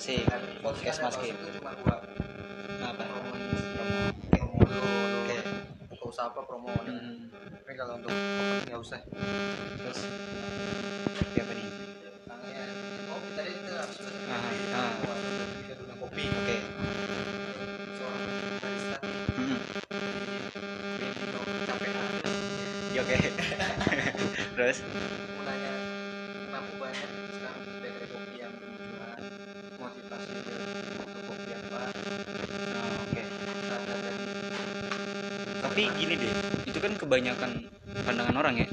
Asik. Podcast Mas Kim. Apa? Oke. buka usaha apa promo Hmm. tapi kalau untuk nggak usah Terus siapa nih? Kopi tadi itu harus Ah, ah. kita dulu kopi Oke. seorang barista kebanyakan pandangan orang ya.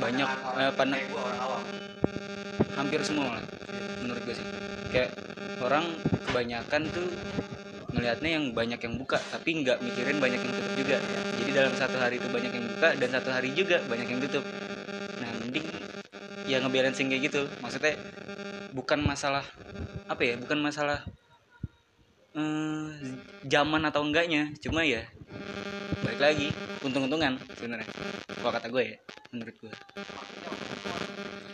Banyak eh, pandang hampir semua lah menurut gue sih. Kayak orang kebanyakan tuh ngelihatnya yang banyak yang buka tapi nggak mikirin banyak yang tutup juga jadi dalam satu hari itu banyak yang buka dan satu hari juga banyak yang tutup nah mending ya ngebalancing kayak gitu maksudnya bukan masalah apa ya bukan masalah eh, zaman atau enggaknya cuma ya balik lagi. Untung-untungan sebenarnya. Kalau kata gue ya menurut gue.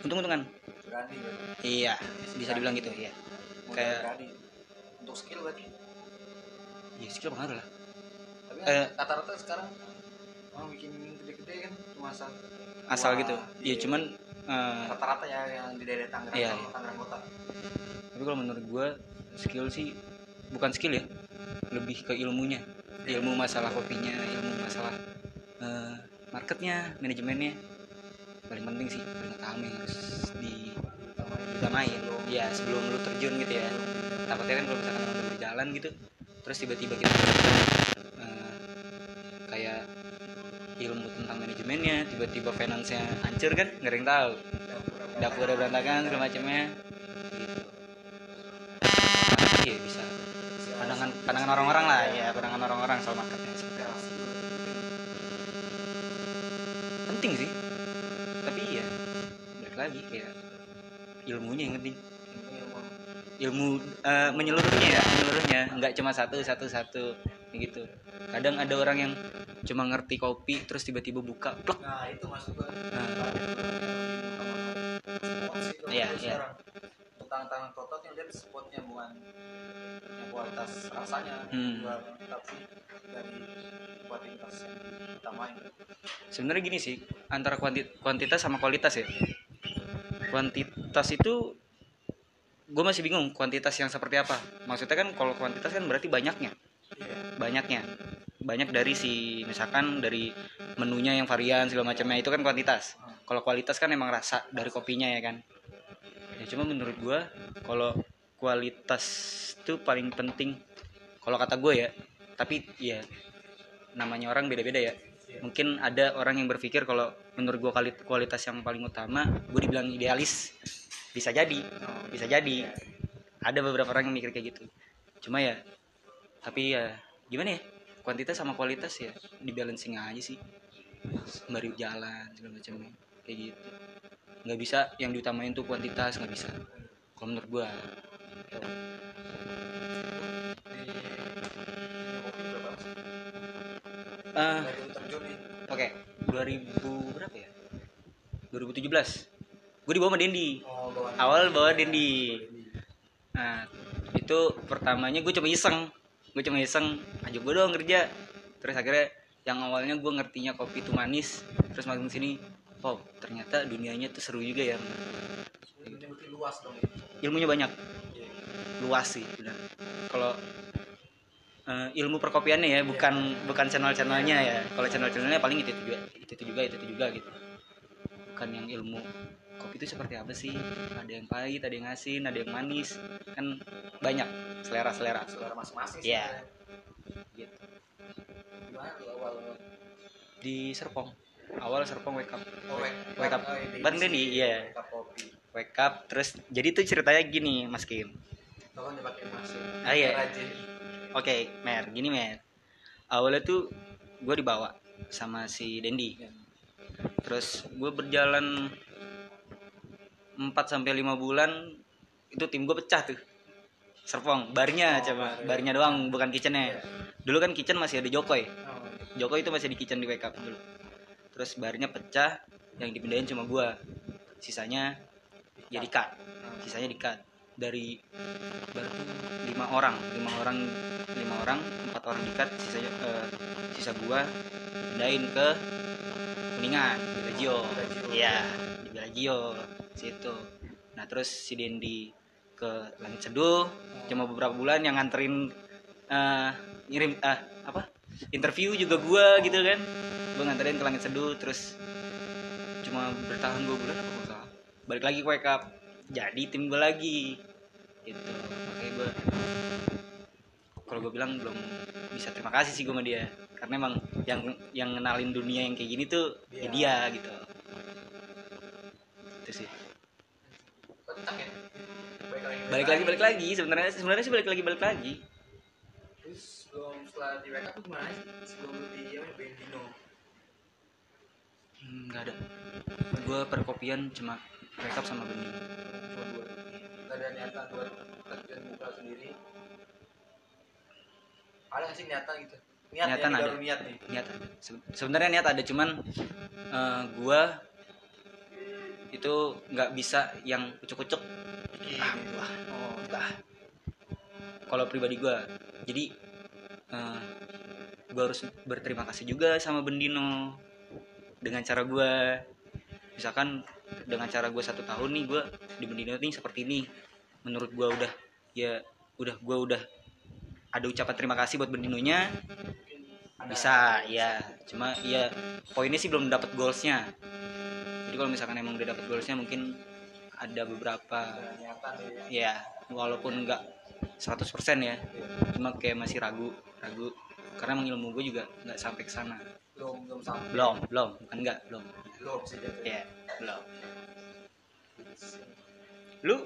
Untung-untungan. Berani ya iya bisa dibilang gitu ya Kayak- berani. Untuk skill berarti. Ya skill pengaruh lah. Tapi Eh. rata-rata sekarang orang bikin gede-gede kan cuma asal asal Wah, gitu. iya. ya cuman eh, rata-rata ya yang di daerah Tangerang Iya, iya. Tangerang Kota. Tapi kalau menurut gue skill sih bukan skill ya. Lebih ke ilmunya ilmu masalah kopinya ilmu masalah eh, marketnya manajemennya. Paling penting sih utama yang harus di utamain ya sebelum lu terjun gitu ya. Takutnya kan kalau misalkan udah berjalan gitu terus tiba-tiba kita eh, kayak ilmu tentang manajemennya tiba-tiba finance-nya hancur kan nggak yang tahu. Dapur udah berantakan segala macamnya. Gitu. Iya bisa. Pandangan pandangan orang-orang lah ya orang-orang soal marketnya seperti apa? Penting sih. Tapi ya balik lagi kayak ilmunya yang penting. Ilmu eh, menyeluruhnya ya menyeluruhnya. Nggak cuma satu satu satu gitu. Kadang ada orang yang cuma ngerti kopi terus tiba-tiba buka plek. Nah itu masuk ke Nah. Iya, kalau iya. Tangan-tangan kotot yang lihat spotnya bukan yang kualitas rasanya Hmm. tapi dari kualitas yang utamain sebenarnya gini sih antara kuanti- kuantitas sama kualitas ya. Kuantitas itu gue masih bingung kuantitas yang seperti apa. Maksudnya kan kalau kuantitas kan berarti banyaknya. Banyaknya. Banyak dari si misalkan dari menunya yang varian segala macamnya itu kan kuantitas. Kalau kualitas kan emang rasa dari kopinya ya kan ya cuma menurut gue kalau kualitas itu paling penting. Kalau kata gue ya tapi ya namanya orang beda-beda ya. Mungkin ada orang yang berpikir kalau menurut gue kualitas yang paling utama gue dibilang idealis. Bisa jadi bisa jadi. Ada beberapa orang yang mikir kayak gitu. Cuma ya tapi ya gimana ya? Kuantitas sama kualitas ya di balancing aja sih. Sembari jalan segala macam kayak gitu nggak bisa yang diutamain tuh kuantitas nggak bisa. Kalau menurut gua nih oke. 2000 berapa ya? 2017 gue dibawa sama Dendi. Oh bawa awal bawa Dendi. Nah itu pertamanya gue cuma iseng. Gue cuma iseng aja gue doang kerja. Terus akhirnya yang awalnya gue ngertinya kopi itu manis terus makin sini wow ternyata dunianya tuh seru juga ya. Luas dong. Ya ilmunya banyak. Luas sih benar. Kalau eh, ilmu perkopiannya ya bukan bukan channel-channelnya ya. Kalau channel-channelnya paling itu, itu juga itu, itu juga itu, itu juga gitu. Bukan yang ilmu kopi itu seperti apa sih? Ada yang pahit ada yang asin ada yang manis. Kan banyak selera selera selera masing-masing Iya. sebenarnya. gitu. Gimana tuh awal di Serpong awal Serpong wake up oh, wake, Wake up. oh, ini Bareng sih, Denny, iya. wake up kopi wake up terus jadi tuh ceritanya gini Mas Kim tau kan dia pakai masuk Ah, iya. Oke, Mer, gini Mer. Awalnya tuh gue dibawa sama si Dendi. Terus gue berjalan 4 sampai 5 bulan itu tim gue pecah tuh. Serpong, barnya Oh, coba, bar. barnya doang bukan kitchennya. Dulu kan kitchen masih ada Jokoy. oh, Jokoy itu masih di kitchen di wake up dulu. Terus barnya pecah, yang dipindahin cuma gue. Sisanya jadi cut. Sisanya di cut. dari tuh lima orang lima orang lima orang empat orang dikat sisa eh, sisa gua pindahin ke kuningan di Bellagio. iya di Bellagio situ nah terus si Dendi ke Langit Seduh cuma beberapa bulan yang nganterin eh, ngirim ah apa interview juga gua gitu kan. Gua nganterin ke Langit Seduh terus cuma bertahan dua bulan apa salah. Balik lagi ke wake up. Jadi tim gue lagi. Gitu. Makanya gue kalau gue bilang belum bisa terima kasih sih gue sama dia. Karena emang yang yang ngenalin dunia yang kayak gini tuh ya dia gitu. Itu sih. Ya. Balik lagi. balik lagi balik lagi. Sebenarnya sebenarnya sih balik lagi balik lagi Terus sebelum setelah di up tuh gimana sih? Sebelum lu di apa Bendino. Hmm, nggak ada gue perkopian cuma up sama bening Cuma dua. Gak ada niatan buat kerjaan buka sendiri. Ada nggak sih niatan gitu? Niat Niatan ya, ada. baru niat nih. niat ada. Se- sebenarnya niat ada cuman eh, gua itu nggak bisa yang ucuk-ucuk ah, wah, oh, ah. Kalau pribadi gua. Jadi eh, gua harus berterima kasih juga sama Bendino dengan cara gua. Misalkan dengan cara gua satu tahun nih gua di Bendino nih seperti ini. Menurut gua udah ya udah gua udah ada ucapan terima kasih buat Bendinonya. Bisa ya. Cuma ya poinnya sih belum dapat goalsnya. Jadi kalau misalkan emang udah dapat goalsnya mungkin ada beberapa ya walaupun nggak 100% ya cuma kayak masih ragu ragu karena emang ilmu gue juga nggak sampai ke sana Belum belum sampai. belum belum bukan nggak belum Belum sih ya belum lu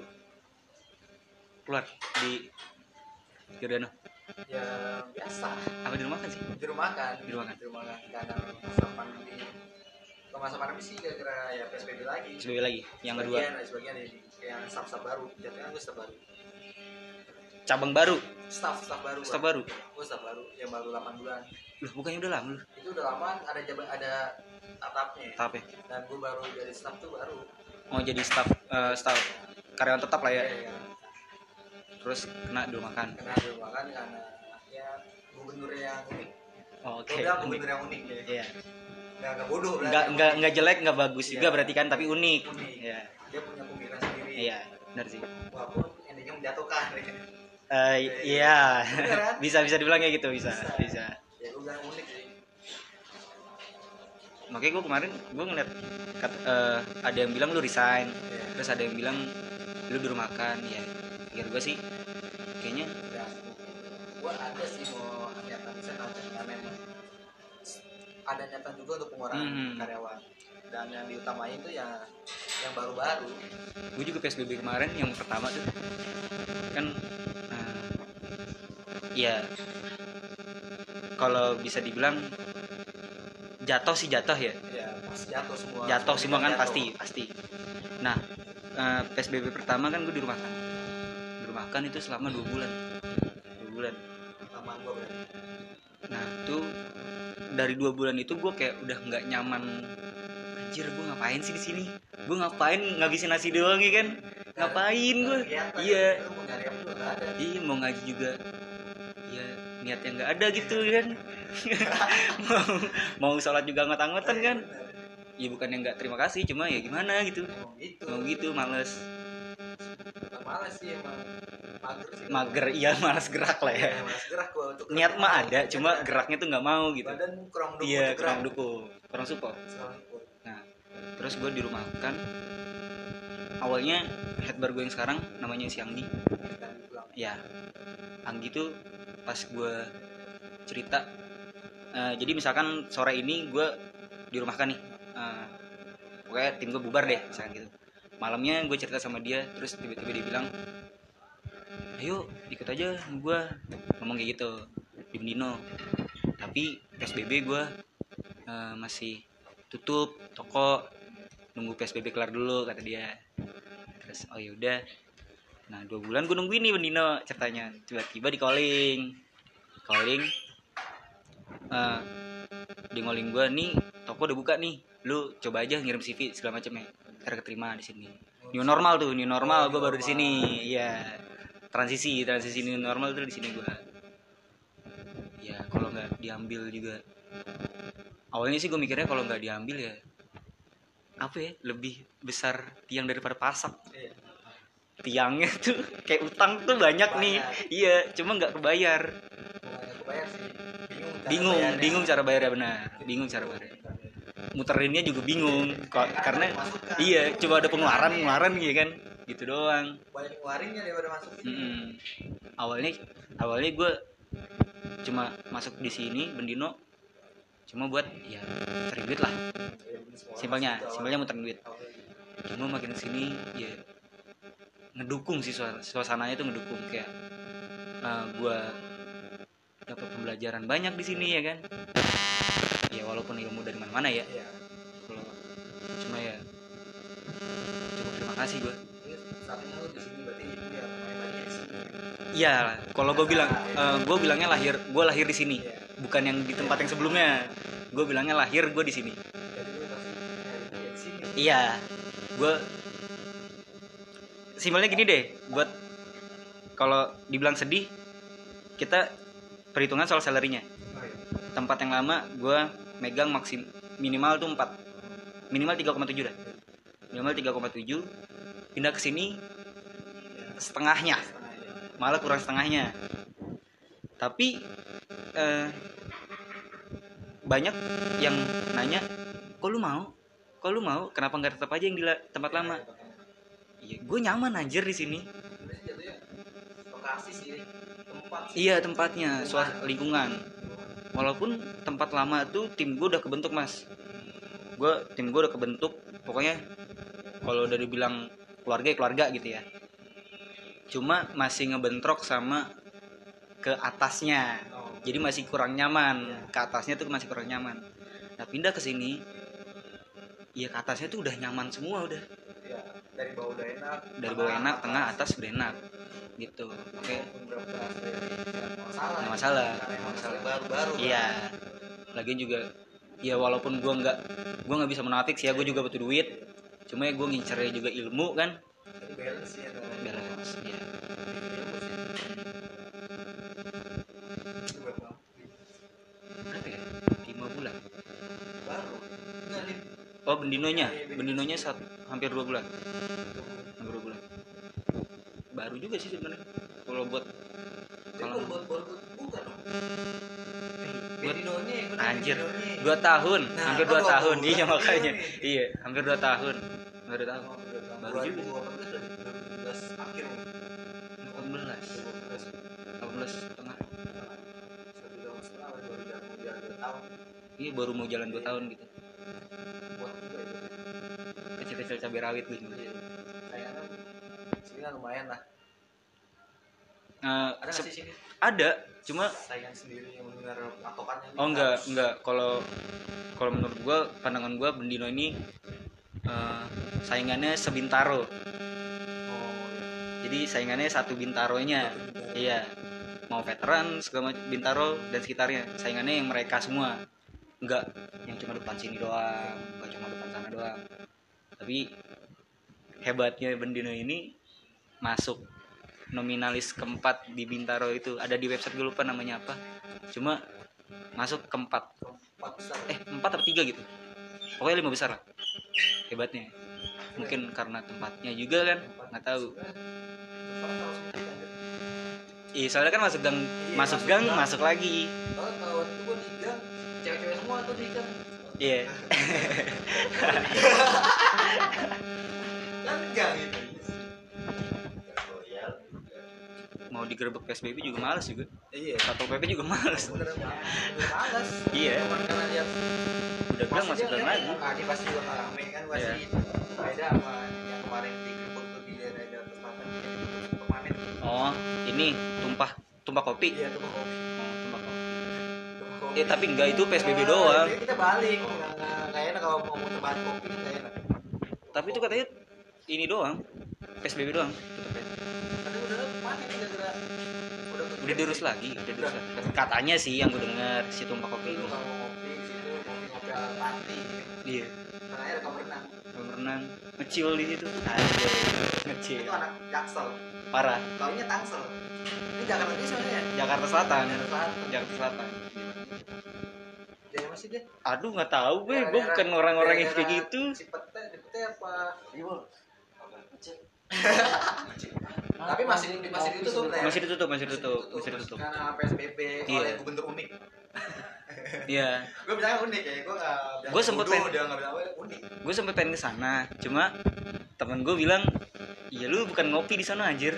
keluar di Giordano Ya biasa. apa di rumah kan sih Di rumah kan. Di rumah kan. Di rumah kan. Karena masa pandemi. Kalau masa pandemi sih gara-gara ya PSBB lagi. sebagai lagi yang kedua Sebagian, sebagian yang staff-staff baru. Jatuhnya gue staff baru. Cabang baru Staff staff baru. staff baru Gue staff baru yang baru 8 bulan. loh bukannya udah lama lu Itu udah lama ada jaba, ada atapnya. tahap ya Dan gue baru jadi staff tuh baru. mau jadi staff eh, staff karyawan tetap lah ya Iya, iya. terus kena dulu makan Karena di rumah kan karena ya gubernur yang unik. oh, oke Gue bilang unik. gubernur yang unik ya. Iya. Nggak, nggak bodoh. nggak nggak nggak jelek nggak bagus Iya. juga berarti kan tapi unik Unik. Iya. Dia punya pemikiran sendiri. iya benar sih Walaupun endingnya menjatuhkan. Eh, iya Bener kan? bisa bisa dibilang kayak gitu bisa Bisa. bisa ya bilang unik sih. makanya gue kemarin gue ngeliat kat- eh, ada yang bilang lu resign Iya. terus ada yang bilang lu di rumah makan ya pikir gue sih kayaknya Ya, gue ada sih mau niatan nanti karena emang ada niatan juga untuk pengurangan Mhm. karyawan dan yang diutamain tuh ya yang baru-baru gue juga psbb kemarin yang pertama tuh kan ya kalau bisa dibilang jatuh sih jatuh ya. Ya pasti jatuh semua. Jatuh semua kan Jatuh. pasti pasti. Nah eh, psbb pertama kan gue di rumah kan di rumah kan itu selama dua bulan. Dua bulan. Sama gue berarti. Nah tuh dari dua bulan itu gue kayak udah nggak nyaman. Anjir gue ngapain sih di sini? Gue ngapain ngabisin nasi doang ya kan? Ngapain gue iya. Iya mau ngaji juga ya niatnya nggak ada gitu kan? Mau mau sholat juga anggot-anggotan kan? Ya bukan yang nggak terima kasih cuma ya gimana gitu. Emang gitu. Mau gitu males. Bukan malas sih emang. Mager sih. Mager iya males gerak lah ya. Ya malas gerak gua. Untuk niat mah ada cuma geraknya tuh nggak mau gitu. Badan kurang dukung iya kurang dukung kurang support. Nah terus gue di rumah kan awalnya headbar gue yang sekarang namanya si Anggi. Ya Anggi tuh pas gue cerita eh, jadi misalkan sore ini gue di rumah kan nih eh, pokoknya tim gue bubar deh misalkan gitu. Malamnya gue cerita sama dia terus tiba-tiba dia bilang ayo ikut aja gue ngomong kayak gitu di Bendino tapi PSBB gue eh, masih tutup toko nunggu PSBB kelar dulu kata dia. Terus oh yaudah nah dua bulan gue nungguin nih Bendino ceritanya. Tiba-tiba di calling. Calling eh di calling gue nih toko udah buka nih. Lu coba aja ngirim CV segala macam ya ntar keterima di sini. New normal tuh new normal. Gue baru di sini. Iya. Transisi transisi new normal tuh di sini gue ya kalau nggak diambil juga. Awalnya sih gue mikirnya kalau nggak diambil ya apa ya lebih besar tiang daripada pasak. Iya. Tiangnya tuh kayak utang tuh banyak nih. Banyak. iya cuma nggak kebayar. Kebayar sih. Bingung cara bingung bayarnya. bingung cara bayarnya benar. Bingung cara bayarnya. Muterinnya juga bingung kok karena iya coba ada pengeluaran pengeluaran gitu kan. Gitu doang. Banyak ngeluarinnya daripada masukin. Mm-mm. awalnya awalnya gue cuma masuk di sini bendino cuma buat ya muterin duit lah. Ya, simpelnya masuk simpelnya muterin duit. Cuma makin sini ya ngedukung sih suas- suasananya tuh ngedukung kayak uh, gue dapat pembelajaran banyak di sini ya kan ya walaupun ilmu dari mana-mana ya Iya. kalau cuma ya cukup terima kasih gue berarti ya sini. Iya, kalau gue bilang, gue bilangnya lahir, gue lahir di sini, Iya. bukan yang di tempat yang sebelumnya. Gue bilangnya lahir gue di sini. Iya, gue simpelnya gini deh, buat kalau dibilang sedih, kita perhitungan soal salary-nya. Iya. Tempat yang lama gue megang maksim minimal tuh 4 minimal 3,7 dah. Minimal 3,7 pindah ke sini setengahnya. Setengah ya. malah kurang setengahnya tapi eh, banyak yang nanya kok lu mau kok lu mau kenapa nggak tetap aja yang di tempat lama iya gue nyaman anjir di sini. Sebenarnya jatuhnya lokasi sih tempat sih. iya tempatnya suas lingkungan. Walaupun tempat lama tuh tim gue udah kebentuk mas. Gue tim gue udah kebentuk pokoknya kalau udah dibilang keluarga ya keluarga gitu ya. Cuma masih ngebentrok sama ke atasnya. Oh, jadi masih kurang nyaman. Ke atasnya tuh masih kurang nyaman. Nah pindah ke sini ya ke atasnya tuh udah nyaman semua udah dari bawah udah enak. dari bawah enak tengah atas udah enak. Gitu. Oke. Dari nggak masalah. Nggak masalah. Baru-baru. iya. Lagian juga ya walaupun gua nggak gua nggak bisa menafik sih ya gue juga butuh duit. Cuma ya gue ngincernya juga ilmu kan? Balance antara balance ya oh bendinonya bendinonya satu hampir dua bulan hampir dua bulan baru juga sih sebenarnya kalau buat Kalau- buat buat bukan. Buat- Anjir. dua tahun Nah, hampir kan dua dua tahun iya dua makanya iya hampir dua tahun hampir dua tahun Oh, udah tahun Baru juga. 2018 dan 2019 akhir nih. 18 2018. 18 setengah Satu tahun setengah, baru jalan mau jalan dua tahun. iya baru mau jalan dua tahun gitu. Kecil-kecil cabai rawit Iya. Kayaknya sini kan lumayan lah. Eh, Ada sih sini? ada cuma saingan sendiri yang benar patokannya? oh enggak enggak. Kalau kalau menurut gua pandangan gua Bendino ini eh, saingannya sebintaro. Oh, iya. jadi saingannya satu bintaronya. Iya. Mau veteran segala macam bintaro dan sekitarnya. Saingannya yang mereka semua. Enggak yang cuma depan sini doang enggak cuma depan sana doang tapi hebatnya Bendino ini masuk nominalis keempat di Bintaro itu ada di website gue lupa namanya apa cuma masuk keempat eh empat atau tiga gitu pokoknya lima besar lah hebatnya mungkin karena tempatnya juga kan nggak tahu Iya, soalnya kan masuk gang, Iya, masuk masuk gang, gang. masuk lagi. Kalau tahun itu gua di gang, cewek-cewek semua tuh di gang. Iya. gang itu. Mau digerebek PSBB juga males juga. Iya. Satpol PP juga males. Bener malas. Iya. Cuman karena dia Udah bilang masuk gang lagi. Ah, dia pasti bakal rame kan pasti. Iya. Beda sama yang kemarin di Griput tuh di daerah daerah selatan permanen. Oh, ini tumpah tumpah kopi. Iya. Oh, tumpah kopi. Kopi. Eh, tapi enggak itu PSBB Ah, doang. jadi kita balik. Nggak nggak- nggak enak kalau mau balik kopi kan nggak enak. Tapi itu katanya ini doang. PSBB doang. tutupnya. Tapi udah gara-gara udah Udah diurus lagi, udah diurus lagi. Katanya sih yang gue dengar si tumpah kopi ini. situ panti Iya. kalau berenang. Berenang. ngecil di situ. Anjir ngecil. itu anak jaksel. Parah. Kawinnya tangsel. Ini Jakarta ini sebenarnya Jakarta Selatan. Jakarta Selatan. Jakarta Selatan. Daerah masih deh aduh nggak tahu gue gue bukan orang-orang yang kayak gitu Apa tapi masih masih ditutup Teh. masih ditutup masih ditutup masih ditutup. karena PSBB Iya. oleh gubernur unik. Iya. Gue bilangnya unik ya gue nggak bilang Gua sempet pengen- dia nggak bilang unik. Gue sempet pengen ke sana cuma temen gue bilang ya lu bukan ngopi di sana anjir.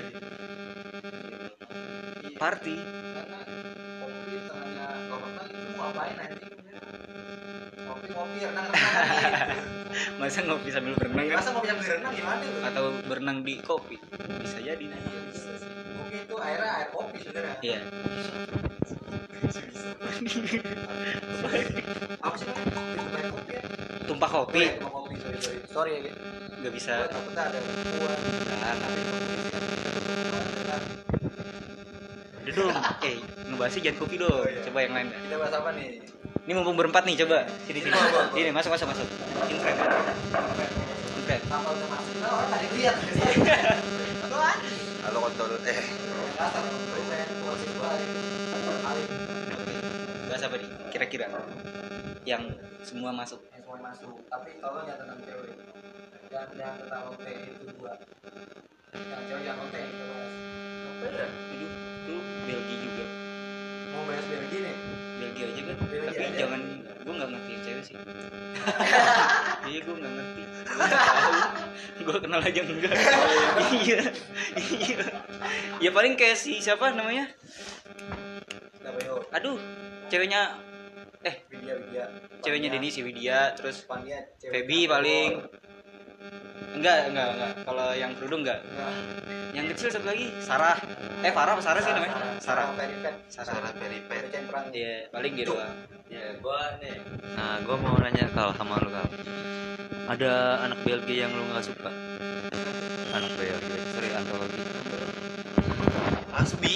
Party. Karena kopi tengahnya corona itu mau ngapain nanti ngopi ngopi renang renang masa ngopi sambil berenang kan masa ngopi sambil renang gimana lu atau berenang di kopi bisa jadi nah. Iya, bisa sih. Kopi itu airnya air kopi sebenarnya. iya Apa sih? Kopi ya? tumpah kopi Oh, iya, kopi, sorry, sorry. Sorry ya, nggak bisa takutnya ada Tapi kopi sih. udah dong eh ngebahasnya jangan kopi dong Oh, iya. coba yang lain. Kita bahas apa nih? Ini mumpung berempat nih coba sini sini sini masuk masuk masuk infrared infrared. Halo kontol eh Kasar, lu pengen keluar sini balik. Kali. Oke. bahas apa nih kira-kira yang semua masuk Yang semua masuk. Tapi kalau yang tentang cewek. Yang yang tentang OT itu dua. Yang cewek yang OT kita bahas. Apa ya? itu itu Belgia juga Mau bahas Belgia Belgia aja kan tapi aja. jangan gue nggak ngerti cewek sih. Iya gue nggak ngerti. Gue kenal aja enggak. Iya iya. Ya paling kayak si siapa namanya? Aduh ceweknya eh Widya Widya. ceweknya. Denny si Widya terus Pania, yang paling. Enggak enggak enggak. Kalau yang kerudung enggak yang kecil satu lagi? Sarah. Eh Farah apa Sarah sih namanya? Sarah. Peripet. Sarah Sarah Peripet. Iya paling doang Ya, gua nih. Nah, gua mau nanya kal sama lu kal. Ada anak Belgia yang lu nggak suka? Anak Belgia, sorry antologi. Asmi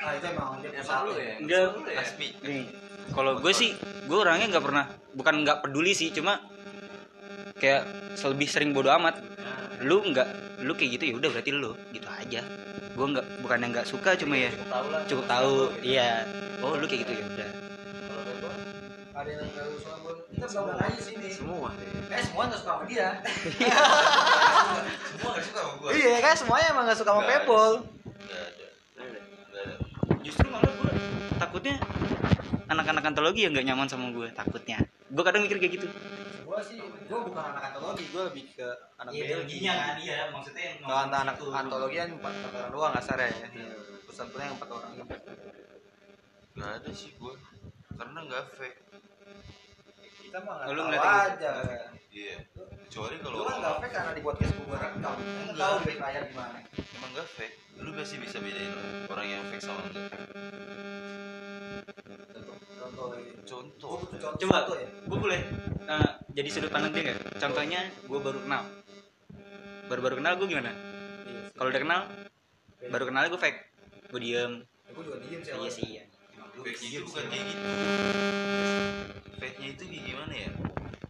Ah itu emang dia pusat ya. enggak Asmi Nih, kalau gue sih gue orangnya nggak pernah bukan nggak peduli sih cuma kayak lebih sering bodo amat lu nggak lu kayak gitu ya udah berarti lu gitu aja gue nggak bukan yang nggak suka cuma ya Cukup tahu lah. cukup tahu iya oh lu kayak gitu ya udah Kalau kayak gua, ada yang nggak suka. Kita gabung aja sini. Semua Eh semua nggak suka sama dia. Semua gak suka sama gue Iya kan semuanya emang nggak suka sama Nggak ada justru malah gue takutnya anak-anak antologi yang nggak nyaman sama gue takutnya gue kadang mikir kayak gitu Gua sih, gua bukan anak antologi, gua lebih ke anak Iya, Belgia. iya maksudnya yang Kalau anak anak antologi kan empat orang doang kasar ya. Pesan-pesannya yang empat orang. Gak ada sih gue Karena gak fake Kita mah Oh, nggak tahu ngeliatnya aja. Iya Kecuali kalau Lu kan nggak fake karena di podcast gua rekam. Lu Enggak. tahu baik layar gimana. Emang gak fake Lu pasti bisa bedain Orang yang fake sama enggak Contoh, contoh. Contoh Contoh, Coba. contoh ya. gue boleh eh, jadi sudut pandang dia nggak contohnya gue baru kenal baru-baru kenal gue gimana Iya kalau udah kenal baru kenal gue fake gue diem Gua juga diem sih. iya sih iya Fake nya bukan kayak gitu Fake nya itu gimana ya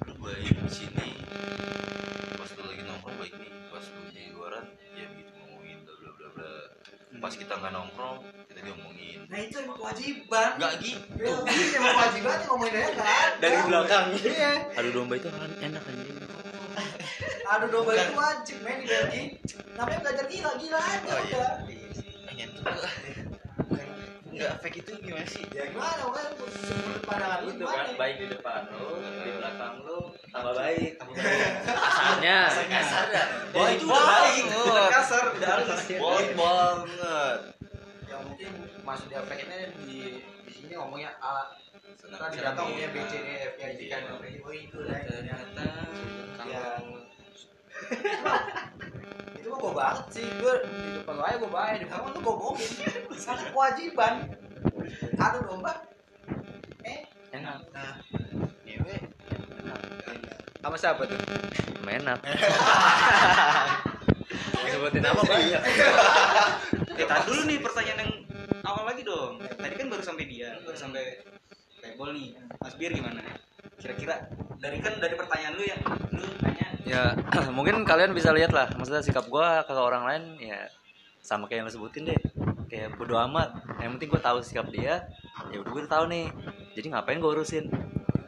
Lu baik di sini Pas kita nggak nongkrong Kita diomongin Nah itu emang kewajiban. Nggak gitu Belgia emang kewajiban ngomongin aja ada. Dari belakang. Iya. Adu domba itu kan enak anjing. Aduh domba itu wajib main di Belgia. Namanya belajar gila gila aja Oh, iya. udah. Pengen tuh Nggak fake itu gimana sih Ya gimana kan sudut pandangan lu Itu kan baik di depan lu, di belakang lu tambah baik. tambah baik Asalnya. Kasar ya oh itu udah baik kasar udah halus Baik banget Ya mungkin maksud dia pengennya di di sini ngomongnya A. Kan di belakang ngomongnya B C D E F G H I K L M N O P. Oh itu lah. ternyata Ya. Mah gue banget sih. Gue di depan lu aja gue baik. Di belakang lu gue bohongin. Sangat kewajiban. Aduh domba. Eh. Enak. Nah Ngewe Sama siapa tuh? Menak. Sebutin nama banyak. eh tar dulu nih pertanyaan yang awal lagi dong tadi kan baru sampai dia baru sampai Pebble nih Mas Bir gimana kira-kira dari kan dari pertanyaan lu yang lu tanya ya mungkin kalian bisa lihat lah maksudnya sikap gua ke orang lain ya sama kayak yang lo sebutin deh. Kayak bodo amat yang penting gue tahu sikap dia ya udah gue tahu nih. Jadi ngapain gue urusin?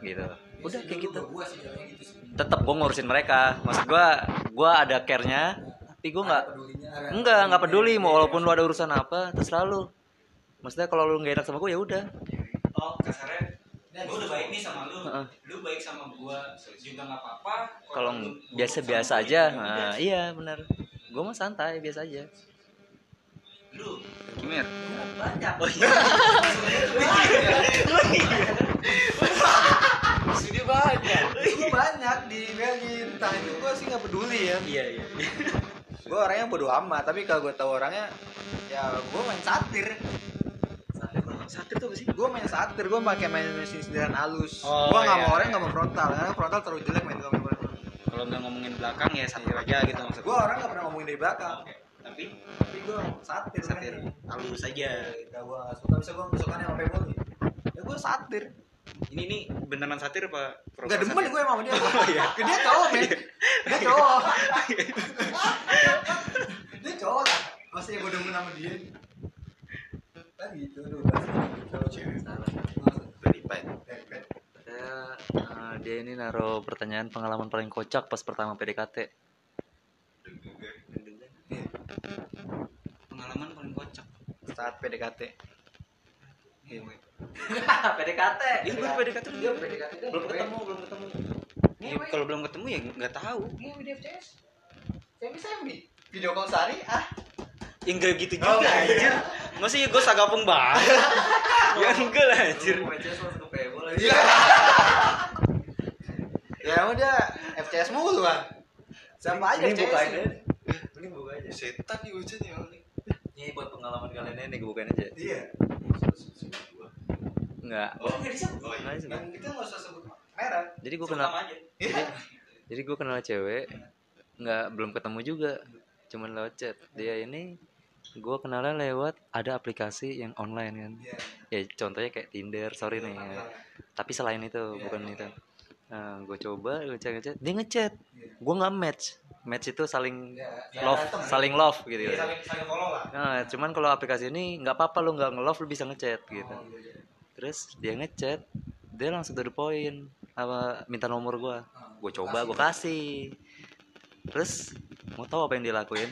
Gitu. Udah kayak gitu. Gitu tetap gue ngurusin mereka. Maksud gue gue ada care nya tapi gue nggak Pedulinya, enggak nggak peduli. mau walaupun lu ada urusan apa terserah lu. Maksudnya kalau lu nggak enak sama gue ya udah gue udah baik nih sama lu Heeh. lu baik sama gue juga nggak apa-apa kalau biasa-biasa aja nah, iya benar gue mah santai biasa aja lu Kimir banyak. oh iya Sini banyak. Gue banyak di Belgia. Entah itu gue sih nggak peduli ya. iya iya Gue orangnya bodo amat. Tapi kalau gue tahu orangnya, ya gue main satir. Satir tuh apa sih Gue main satir. Gue pakai main mesin sindiran halus. Oh, gue nggak iya. mau orang nggak mau frontal. Karena frontal terlalu jelek main gue kalau nggak ngomongin belakang ya satir aja gitu maksud Gue orang nggak pernah ngomongin dari belakang. Oke. tapi Tapi gue satir. satir mainnya. halus aja Kita gue nggak suka. Bisa gue sama Pebble nih. Ya gue satir. ini nih beneran satir apa Gak demen gue emang dia. Oh, iya. Dia cowok men. Dia cowok. dia cowok lah. Masih gue demen sama dia. Kan gitu lu Kalau cewek. salah. Saya eh, dia ini naruh pertanyaan pengalaman paling kocak pas pertama PDKT pengalaman paling kocak Saat PDKT. PDKT Iya, baru PDKT Dia PDKT dia belum. Ketemu belum ketemu. Ya, kalau belum ketemu ya nggak tahu. Ini video FCS. Semi semi. Video call sehari ah. ya enggak gitu Oh, juga iya. anjir masa ya gue sagapung banget ya enggak lah anjir Iya. ya udah FCS mulu kan. Sama aja ini bukain aja ini buka aja Setan nih hujan ya. ini buat pengalaman kalian ini gue bukain aja Iya. enggak Oh, Nggak disebut. oh iya. Nggak disebut. Yang itu nggak usah sebut merek. jadi gue kenal Iya. jadi gue kenal cewek nggak belum ketemu juga cuman lewat chat dia ini gue kenalnya lewat ada aplikasi yang online kan. Iya. ya contohnya kayak Tinder sorry nih ya. tapi selain itu bukan itu. Nah, gue coba gue chat ngechat dia ngechat. Gue nggak match. Match itu saling Iya. love ya. saling love gitu Iya, ya saling saling lah. Nah cuman kalau aplikasi ini nggak apa-apa lu nggak nge-love lu bisa ngechat gitu. Oh, iya, iya. terus dia ngechat dia langsung to the point apa minta nomor gue Ah, gue coba gue kasih. Terus mau tahu apa yang dia lakuin?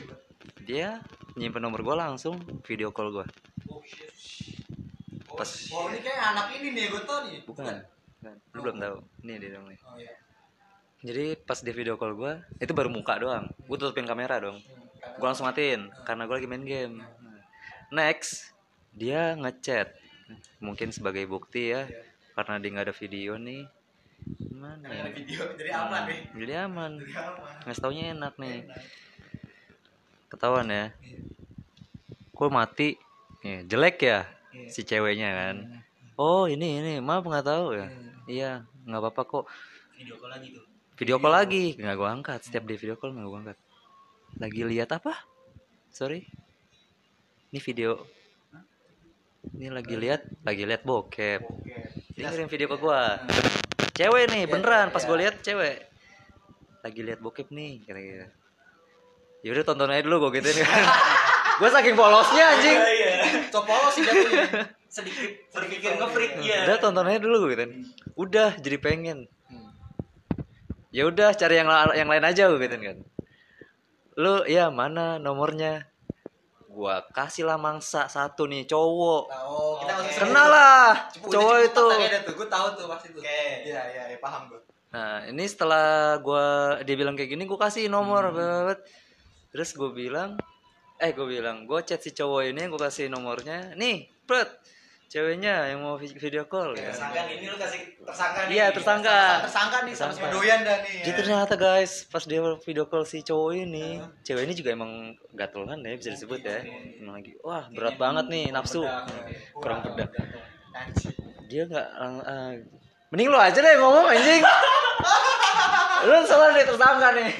Dia nyimpen nomor gue langsung video call gue Oh. Pas- Oh ini kayak anak ini nih, gue tau nih. bukan Bukan. lu belum tahu ini dia dong nih Oh iya. jadi pas dia video call gue itu baru muka doang gue tutupin kamera dong gue langsung matiin karena gue lagi main game next dia ngechat mungkin sebagai bukti ya karena dia nggak ada video nih gimana ya? ada video, jadi aman nih. jadi aman Jadi aman. ngasih taunya enak nih ketahuan ya. Kok mati. Ya, jelek ya si ceweknya kan. Oh ini ini. Maaf nggak tahu ya. Iya nggak apa-apa kok. Video call lagi tuh. Video call lagi. Nggak gua angkat. Setiap dia video call nggak gua angkat. Lagi lihat apa? Sorry. Ini video. Ini lagi lihat lagi lihat bokep. Dia ngirim video ke gua. Cewek nih beneran. Pas gua lihat cewek. Lagi lihat bokep nih kira-kira yaudah tonton aja dulu gua gituin kan gua saking polosnya anjing. Copolo sih jatuhnya. sedikit sedikit nge-freak ya udah tonton aja dulu gua gituin udah jadi pengen. Ya udah cari yang yang lain aja gua gituin kan. Lu ya mana nomornya? Gua kasih lah mangsa satu nih cowok. Nah, oh, kita kenal lah cowok udah itu. gue tahu tuh pasti tuh. Oke. Iya, iya, iya, paham gue. Nah, ini setelah gua dia bilang kayak gini, gua kasih nomor, bet. Terus gue bilang, eh gue bilang, gue chat si cowok ini, gue kasih nomornya, nih, bet, ceweknya yang mau vi- video call. Ya. tersangka nih ini lu kasih tersangka nih Iya, tersangka. Tersangka nih sama Tersangka. sama doyan dah nih. Jadi ya. ternyata guys, pas dia video call si cowok ini, cewek ini juga emang gatelan ya bisa disebut ya. Emang lagi, wah berat banget nih nafsu, kurang. Anjing. Dia nggak, ah, mending lu aja deh ngomong anjing. lu salah nih tersangka nih.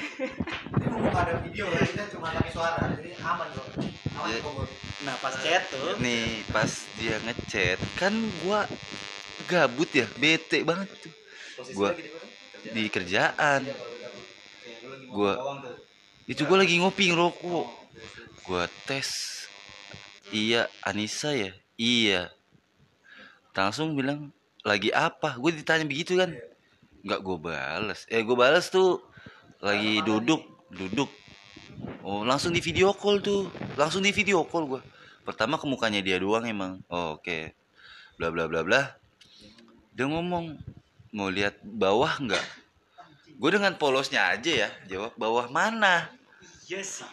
Ada video kita cuma pakai suara, jadi aman kok. Aman Iya. kok gue. nah pas chat tuh. Nih pas dia ngechat kan gua gabut ya, bete banget tuh. Gua di kerjaan. gua itu gua lagi ngopi ngerokok. Gua tes. Iya Anissa ya? Iya. Langsung bilang lagi apa? Gue ditanya begitu kan. Nggak gue bales. Eh gue bales tuh lagi duduk duduk. Oh langsung di video call tuh. Langsung di video call gue pertama ke mukanya dia doang emang. Oh, oke. Bla bla bla bla. Dia ngomong mau lihat bawah nggak? Gue dengan polosnya aja ya jawab bawah mana? Iya sih.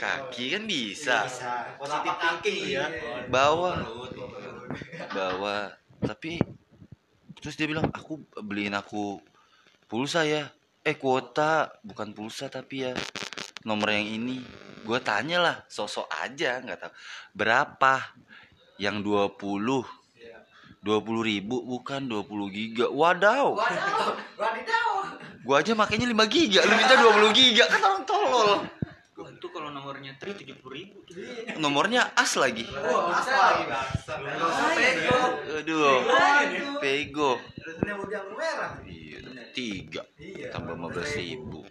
kaki kan bisa. Positif thinking ya. bawah. Bawah. Tapi terus dia bilang aku beliin aku pulsa ya eh kuota. Bukan pulsa tapi ya nomor yang ini. Gue tanya lah sosok aja nggak tahu. Berapa? Yang 20 20 ribu bukan 20 giga. Wadaw. Wadaw, wadidaw. gue aja makanya 5 giga lu minta 20 giga. Kan orang tolol itu kalau nomornya tri tujuh puluh ribu tuh. nomornya as lagi. Wah, masa lagi bangsa. Pego. aduh. Pego Terusnya udah merah. iya tiga. Iya. tambah 15 ribu.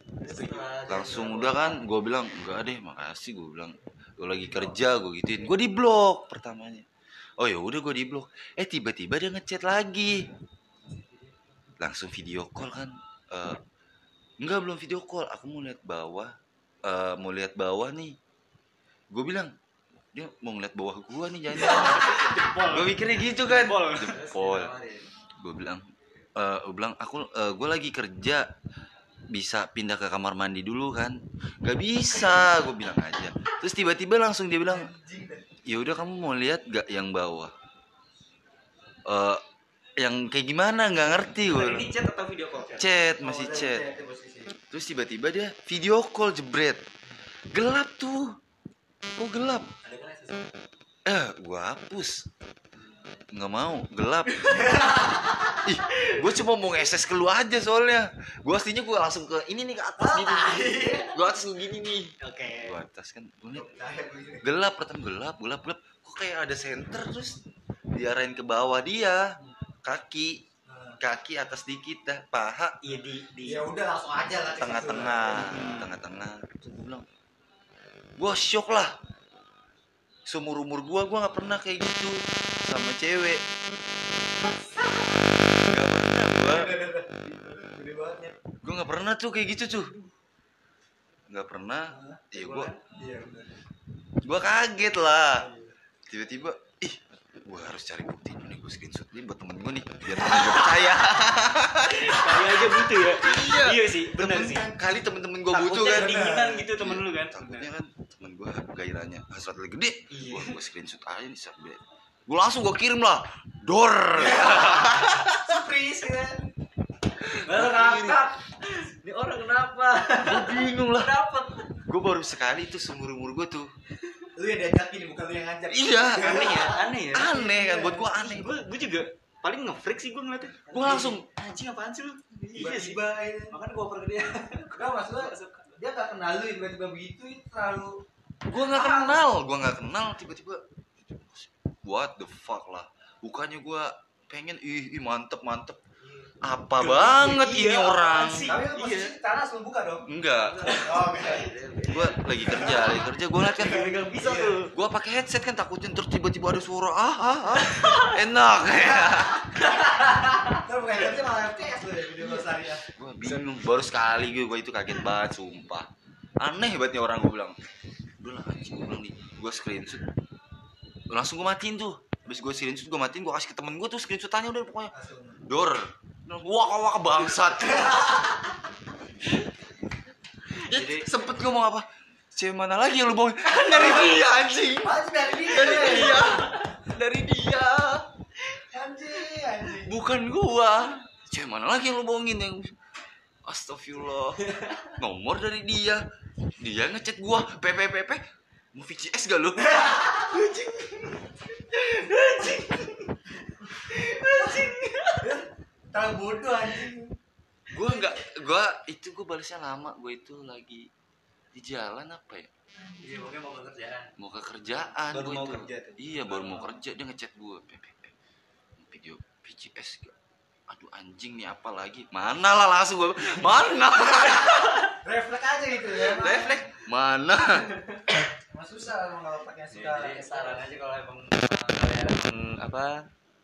Langsung udah kan gue bilang enggak deh makasih gue bilang. Gue lagi kerja gue gituin. Gue di blok pertamanya. Oh ya udah gue di blok eh tiba-tiba dia ngechat lagi. Langsung video call kan. Eh, enggak belum video call. Aku mau lihat bawah Eh, mau lihat bawah nih. Gue bilang dia mau ngeliat bawah gua nih jangan gue mikirnya gitu kan. Jempol. jempol. Gue bilang eh gue bilang aku gue lagi kerja. Bisa pindah ke kamar mandi dulu kan? Gak bisa gue bilang aja. Terus tiba-tiba langsung dia bilang ya udah kamu mau lihat gak yang bawah? Eh yang kayak gimana? Nggak ngerti gue chat atau video call? chat masih chat terus tiba-tiba dia video call jebret. Gelap tuh. Kok gelap? Eh gua hapus. Nggak mau gelap. Ih gue cuma mau ngeses ke lu aja soalnya. Gue aslinya gue langsung ke ini nih ke atas gini gue atas gini nih. Oke. gue atas kan gue liat. Gelap pertama gelap gelap gelap. Kok kayak ada center terus diarahin ke bawah dia? Kaki kaki atas dikit dah paha. Iya di di. Ya udah langsung aja lah. ke situ. tengah-tengah. Tengah-tengah gue bilang gue shock lah. Seumur umur gue gue nggak pernah kayak gitu sama cewek. Nggak pernah gue gue nggak pernah tuh kayak gitu tuh. Nggak pernah. Ya gue Iya gue kaget lah. Tiba-tiba ih gue harus cari bukti ini gue screenshot ini buat temen gue nih biar temen gue percaya Kali aja butuh ya. Iya. Iya sih, benar Temen- sih. kali temen-temen gue butuh kan kedinginan gitu temen lu kan. takutnya kan temen gue gairahnya hasrat lagi gede Iya. gue screenshot aja nih sampai gue langsung gue kirim lah dor Surprise kan. Ini orang kenapa? gue bingung lah gue baru sekali itu seumur umur gue tuh Lu yang diajakin bukan lu yang ngajak. iya Aneh ya, aneh ya. aneh kan buat gue aneh Gue gue juga paling nge-freak sih gue ngeliatnya. gue langsung Anjing apaan sih lu? Iya sih. Tiba-tiba ya. Makanya gua oper ke dia. Enggak maksud lu dia gak kenal lu tiba-tiba begitu itu terlalu gue nggak kenal gue nggak kenal tiba-tiba what the fuck lah bukannya gue pengen ih, ih mantep mantep apa banget ini Iya, orang? apaan sih? tapi lu Iya. tanah langsung buka dong? Enggak. Oh enggak gue lagi kerja lagi kerja. Gue liat kan bisa tuh. gue pakai headset kan takutnya terus tiba-tiba ada suara ah ah, ah. enak. Ntar bukan kerja malah FTS ya video besar ya. Gue bingung. Baru sekali gue itu kaget banget sumpah. Aneh banget nih orang gue bilang. Udah lah anjing gue bilang nih. Gue screenshot. Langsung gue matiin tuh. Habis gue screenshot gue matiin gue kasih ke temen gue tuh screenshotannya udah pokoknya. Dor waka waka bangsat dia sempet ngomong apa? Cewek mana lagi yang lu bohongin kan dari dia anjing. Anjing. Dari dia. Dari dia. Dari dia. Anjing anjing. Bukan gua. Cewek mana lagi yang lu bohongin yang astagfirullah. Nomor dari dia. Dia ngechat gua. PPPP mau VCS gak lu Terlalu bodoh anjing. Gua nggak gua itu gua balasnya lama gua itu lagi di jalan apa ya? Iya, pokoknya mau pekerjaan. mau ke kerjaan Baru gua mau itu. kerja tuh. iya baru mau kerja dia ngechat gua. PPP video VCS gak aduh anjing nih apa lagi? Mana lah langsung gue mana? Refleks aja gitu ya. Emang. refleks. Mana? Emang susah emang kalau pakai suka Jadi saran aja kalau emang kalian emang apa?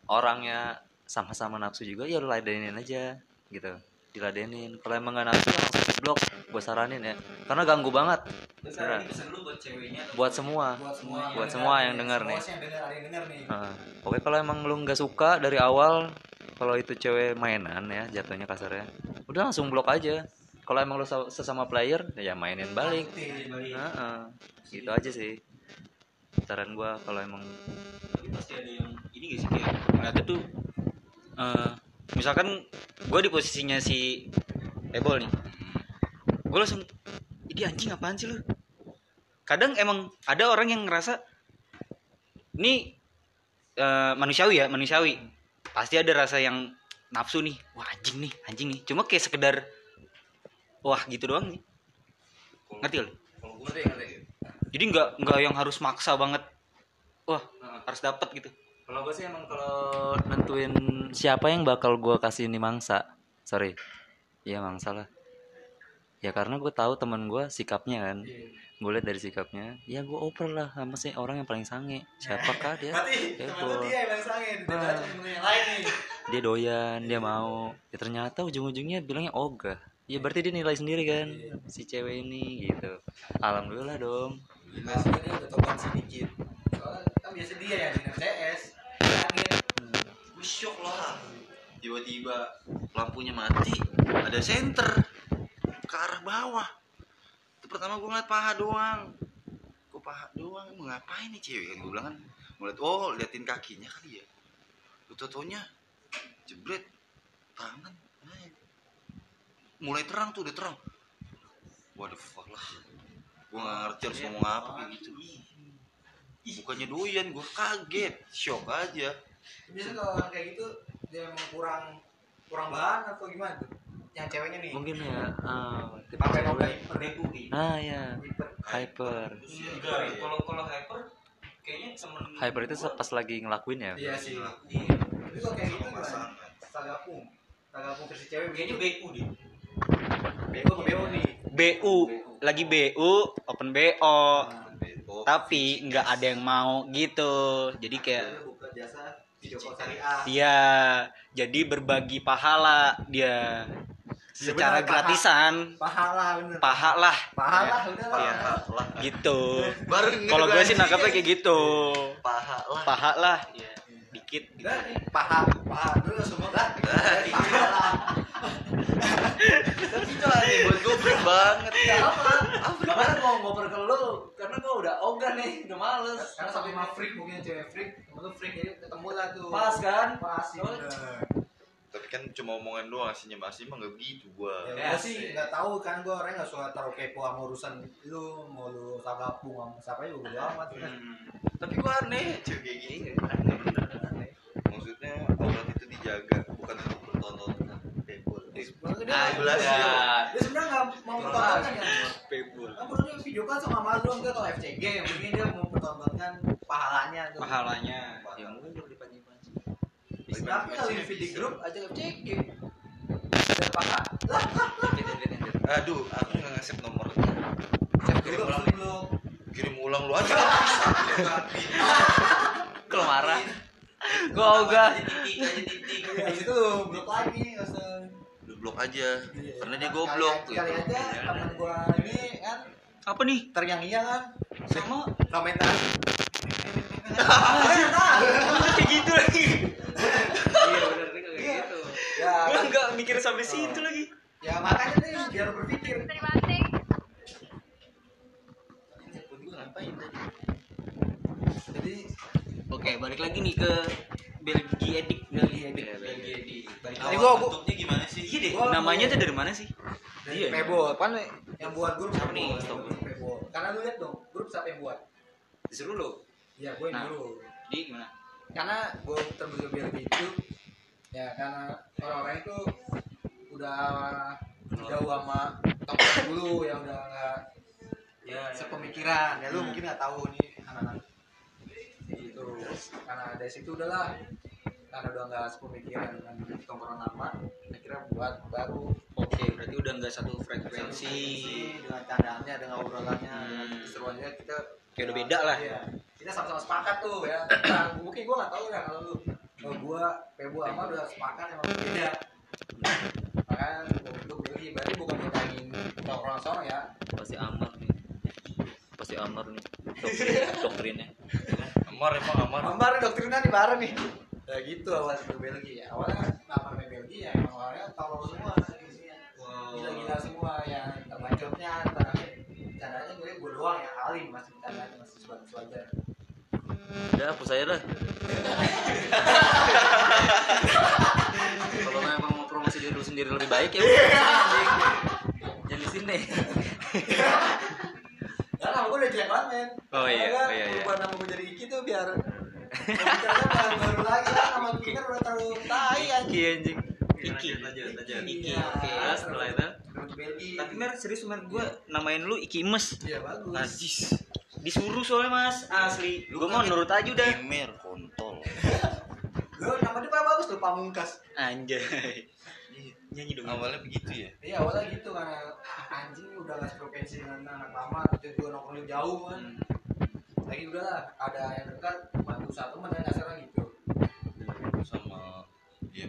Orangnya sama-sama nafsu juga ya lu ladenin aja gitu. Diladenin. Kalau emang gak nafsu langsung di blok gue saranin ya. Karena ganggu banget. Beneran. buat ceweknya. Buat semua. Buat semua buat semua yang nih. yang dengar yang dengar nih. Nah, Oke kalau emang lu nggak suka dari awal kalau itu cewek mainan ya jatuhnya kasarnya udah langsung blok aja. Kalau emang lu sa- sesama player ya mainin balik. Heeh. gitu aja sih. Saran gua kalau emang tapi pasti ada yang ini gak sih kayak ngeliatnya tuh eh, misalkan gue di posisinya si Ebol nih. Gue langsung ini anjing apaan sih lu? Kadang emang ada orang yang ngerasa ini eh, manusiawi ya manusiawi. Pasti ada rasa yang nafsu nih wah anjing nih anjing nih. Cuma kayak sekedar wah gitu doang nih. Ngerti lo gue ngerti ngerti. Jadi nggak nggak yang harus maksa banget wah harus dapat gitu kalau gue sih emang kalau nentuin siapa yang bakal gua kasih ini mangsa sorry. Iya mangsa lah. Ya karena gue tahu teman gua sikapnya kan. Gue lihat dari sikapnya ya gue oper lah sama sih orang yang paling sange. Siapakah dia? Berarti Ya, teman gua- dia yang paling sange Ah. yang lain nih. Dia doyan dia mau. Ya ternyata ujung-ujungnya bilangnya ogah ya berarti dia nilai sendiri kan si cewek ini gitu. Alhamdulillah dong Maksudnya dia udah tobat sedikit. Soalnya kan biasa dia yang dengar CS gue shock lah tiba-tiba lampunya mati ada senter ke arah bawah. Itu pertama gue ngeliat paha doang. Kok paha doang? Mau ngapain nih cewek? Kan gue bilang kan ngeliat oh liatin kakinya kali ya. Lu totonya jebret tangan mulai terang tuh udah terang. Waduh fuck lah. Gue gak ngerti harus ngomong apa kayak gitu bukannya doyan gue kaget. Shock aja. Biasanya kalau orang kayak gitu dia emang kurang kurang bahan atau gimana tuh? Yang ceweknya nih. Mungkin ya ah, tipe pakai cewek. pakai perdeku ah ya Hyper. hyper. Enggak. Kalau kalau hyper kayaknya temen hyper itu pas lagi ngelakuin ya? Iya sih. Iya. Tapi kalau kayak gitu gimana? Tagapung tagapung versi cewek kayaknya BU deh. BO apa BO nih. BU lagi BU open BO Oh, tapi nggak ada yang mau gitu. Jadi kayak dia jadi berbagi pahala dia secara bener, gratisan. pahala bener pahala pahala udah lah Iya. gitu. Kalau gue sih nangkapnya kayak gitu. Paha lah. Pahala ya dikit gitu. Nih, paha paha. Dulu semua pahala tapi itu lah nih buat gue freak banget. Gak apa Makanya mau ngoper ke lu Karena gue udah ogah nih Udah males. Karena sampai sama freak mungkin cewek freak Kamu tuh freak jadi ketemu lah tuh. Pas kan? Pas sih bener tapi kan cuma omongan doang aslinya aslinya mah gak begitu gue Ya, gue sih. nggak tahu kan gue orangnya nggak suka taruh kepo sama urusan lu mau lu sagapung sama siapa juga bodo amat. Kan. tapi gue aneh. Cewek kayak gini. Aneh bener maksudnya aurat itu dijaga bukan untuk bertonton pebol Dia, Ah, dia, jelas dia, ya. dia sebenarnya nggak mau pertontonkan ya. Pebul. Kan perlu dia video kan sama malu enggak kalau FCG mungkin dia mau pertontonkan pahalanya tuh. pahalanya ya mungkin belum dipanci-panci Tapi kalau di video grup aja FCG. Ada pahala. Lah, aduh aku nggak ngasih nomornya cek kirim ulang belum. kirim ulang lu aja kalau marah gue ogah Ya itu lu blok lagi. Lu blok aja karena dia goblok Kali, kali gitu. aja temen gua ini kan. Apa nih? Teriang iya kan. Sama. Komentar. kayak gitu lagi. Iya bener nih kayak gitu. Ya, gue kan? nggak mikir sampai situ lagi. Ya makanya nih biar berpikir. Telepon gua ngapain tadi? Jadi oke balik lagi nih ke Belgia edik Belgia edik Belgia edik lagi gua- bentuknya gimana sih iya deh namanya tuh dari mana sih dari Iya. Pebble kan yang buat grup Siapa nih? Karena lu lihat dong, grup siapa yang buat? disuruh lo Iya, gue yang Nah. dulu. di gimana Karena gue terbentuk biar gitu. Ya, karena orang-orang itu udah jauh sama tongkrongan dulu yang udah nggak ya sepemikiran. Ya lu mungkin nggak tahu nih anak-anak gitu. Karena dari situ udahlah karena udah nggak sepemikiran dengan tongkrongan lama akhirnya buat baru. Oke berarti udah nggak satu frekuensi. Dengan candaannya dengan obrolannya Hmm. keseruannya kita Kayak udah beda lah. Iya. kita sama-sama sepakat tuh ya. Nah, mungkin gua nggak tahu ya kalau lu. Kalau gua Pebo sama udah sepakat emang beda. Makanya untuk beli berarti bukan ngomongin tongkrongan sono ya. Pasti amar nih. Pasti amar nih. Doktrin, doktrinnya Amar emang amar. Ambar doktrinnya di bareng nih. Ya gitu awal ke Belgia ya. Awalnya nama Belgia ya awalnya tolol semua isinya. Gila-gila semua yang terbacotnya caranya gue gue doang ya kali masih bercandanya masih sebatas wajar. udah hapus saya dah kalau memang mau promosi diri sendiri lebih baik ya udah, anjing. jangan di sini Ya nama gue udah jelek banget men. Oh iya, oh iya, iya. Buat nama gue jadi Iki tuh biar Caranya baru, baru lagi lah nama gue kan udah terlalu tai anjing. Iki anjing Iki. lanjut lanjut Iki, Iya. oke. Setelah itu tapi mer serius mer gue namain lu Iki Emes Iya bagus. Najis disuruh soalnya mas asli gue mau nurut aja udah Gamer kontol. Lu nama dia paling bagus tuh Pamungkas. anjay nyanyi dong Awalnya begitu ya. Iya awalnya gitu karena ah, anjing udah gak seprovinsi dengan anak lama terus juga nongkrong jauh kan. Lagi udah lah ada yang dekat bantu satu mana dasarnya gitu. Sama ya.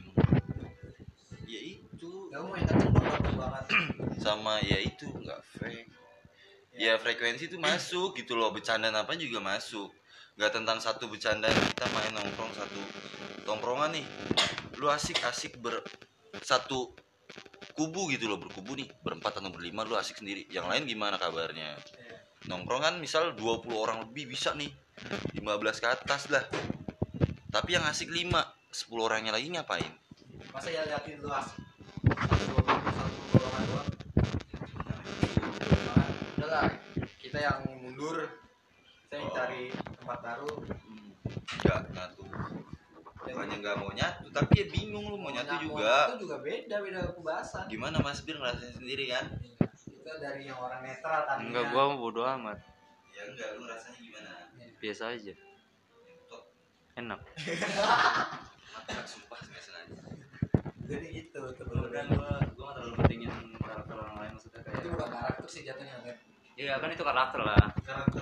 Ya itu Ya mau yang kenceng banget sama ya itu nggak fake. Ya frekuensi itu masuk gitu loh bercanda apa juga masuk. Nggak tentang satu bercanda kita main nongkrong satu tongkrongan nih. Lu asik-asik ber satu kubu gitu loh berkubu nih berempat atau berlima lu asik sendiri yang lain gimana kabarnya nongkrong kan misal 20 orang lebih bisa nih 15 ke atas lah tapi yang asik 5 10 orangnya lagi ngapain Masa ya liatin lu asik. Satu satu golongan doang. Nah, Udah lah kita yang mundur saya Oh. cari tempat baru. nggak nyatu bukannya nggak mau nyatu tapi ya bingung lu mau nyatu juga Itu juga beda beda kebahasan. gimana mas Bir ngerasain sendiri kan Kita dari yang orang netral tadinya. enggak gua mau bodo amat ya enggak lu rasanya gimana biasa aja enak mata sumpah nggak sengaja Jadi gitu sebenarnya. gua gua nggak terlalu pentingin karakter orang lain maksudnya Itu kayak bukan karakter sih jatuhnya kan. iya kan itu karakter lah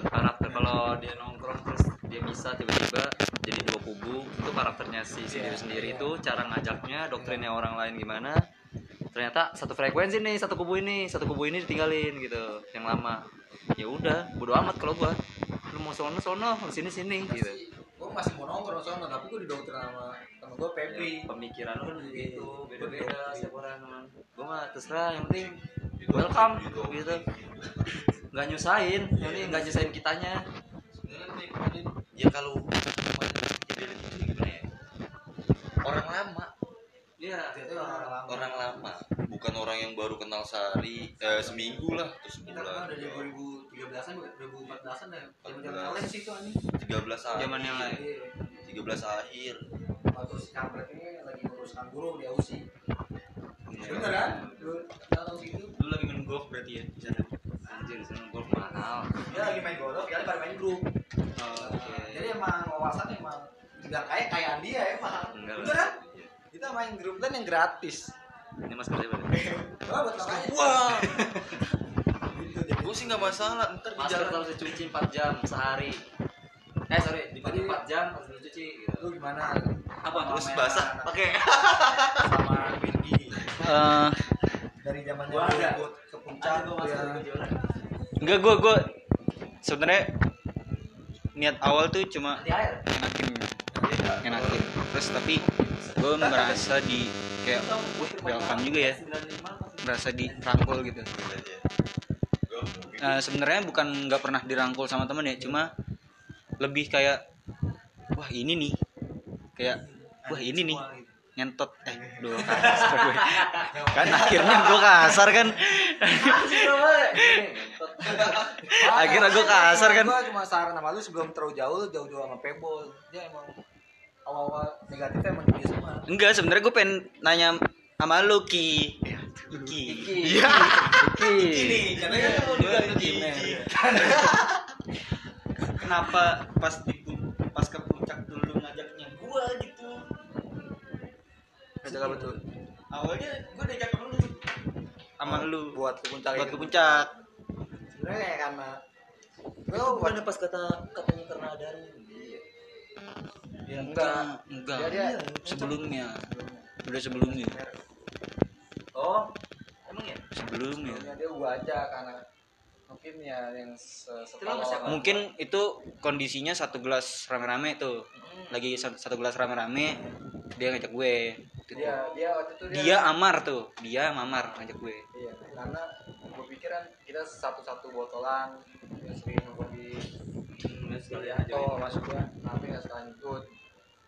karakter kalau dia nongkrong terus dia bisa tiba-tiba jadi dua kubu itu karakternya si sendiri sendiri iya. itu cara ngajaknya doktrinnya orang lain gimana ternyata satu frekuensi nih satu kubu ini satu kubu ini ditinggalin gitu yang lama. Ya udah bodo amat kalau gua. Lu mau sono sono sini sini gitu. Gue masih mau nongkrong soalnya tapi gue didoktrin sama sama gue Febri. pemikiran lu kan begitu Iya. beda-beda setiap orang gua mah terserah yang penting welcome gitu. nggak nyusahin yang penting nggak nyusahin kitanya. Ya kalau ya? Orang lama iya Itu orang lama. orang lama bukan orang yang baru kenal sehari eh, seminggu lah atau Kita kenal sebulan dari 2013an, 2014an ya. Zaman 14. kalian sih itu anjing. 13 akhir Zaman yang lain. Iya. 13 akhir Waktu si kampret ini lagi nguruskan burung di Aussie. Bener. Bener kan? Lu tahu gitu. lu lagi main golf berarti ya di sana anjir di sana golf mahal Dia lagi main golf, dia pada main grup. oh, oke Jadi emang wawasan emang nggak kayak kayaan dia emang. Enggak Bener lah. kan? Kita main grup dan yang gratis. ini masker siapa nih? Wah, buat makanya. wah gue sih nggak masalah ntar di jalan harus dicuci 4 jam sehari eh sorry dibagi 4 jam harus dicuci gitu. Lu gimana? apa terus basah pakai sama Windy Eh, dari zamannya Gua ada. ke puncak gua masker ya. enggak gue gue sebenarnya niat awal tuh cuma enakin enakin terus tapi gue merasa di kayak wah welcome juga ya. Merasa dirangkul gitu. Eh, sebenarnya bukan nggak pernah dirangkul sama temen ya cuma lebih kayak wah ini nih. Kayak wah ini nih. Ngentot. Eh dua kasar gue. Kan akhirnya gue kasar kan. Akhirnya gue kasar kan. Gua cuma saran sama lu sebelum terlalu jauh jauh-jauh sama Pebble. Dia emang awal-awal negatifnya emang dia semua. enggak sebenarnya gue pengen nanya sama lu ki. Ki. Iya. Ki. Ini katanya kan mau Gua diganti. Ki. kenapa pas di pas ke puncak dulu ngajaknya gua gitu? Ngajak apa tuh? Awalnya gue diajak temen lu. Sama lu. buat ke puncak buat ke puncak. Sebenarnya kayak karena Lu pas kata katanya karena ada ya enggak enggak. Dia- dia- sebelumnya. Udah sebelumnya. Oh Emang ya? sebelumnya. Sebelumnya dia gua aja karena mungkin ya yang se- mungkin itu kondisinya satu gelas rame-rame tuh. Lagi satu, gelas rame-rame dia ngajak gue. Dia dia waktu itu dia, dia amar tuh. Dia mamar ngajak gue. Iya karena gue pikir kan kita satu-satu botolan yang sering nongkrong di sekali atau maksudnya tapi nggak sekalian ikut.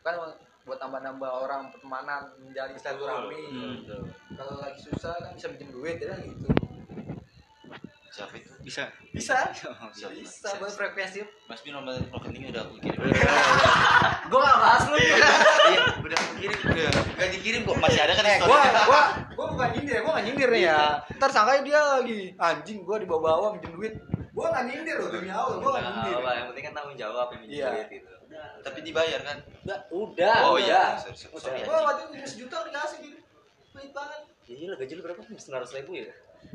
Kan buat nambah-nambah orang pertemanan menjalin silaturahmi Hmm. kalau lagi susah kan bisa pinjam duit ya kan gitu. Siapa itu? Bisa. Bisa? Oh, Siapa? bisa. buat frekuensi. Mas Bin nomor rekeningnya udah aku kirim. Gue gak bahas lu. Iya udah aku kirim udah nggak dikirim kok. Masih ada kan eh story gua gua gua bukan nyindir gua gak nyindir nih ya ntar sangkanya dia lagi anjing gua dibawa-bawa minjem duit gua gak nyindir loh demi Allah gua gak nyindir. Apa yang penting kan tanggung jawab yang minjem gitu. tapi dibayar kan? Udah, udah. oh udah. iya. Sorry gua waktu itu sejuta dikasih gitu baik banget. Ya iya lah gaji lu berapa? Sembilan ribu ya?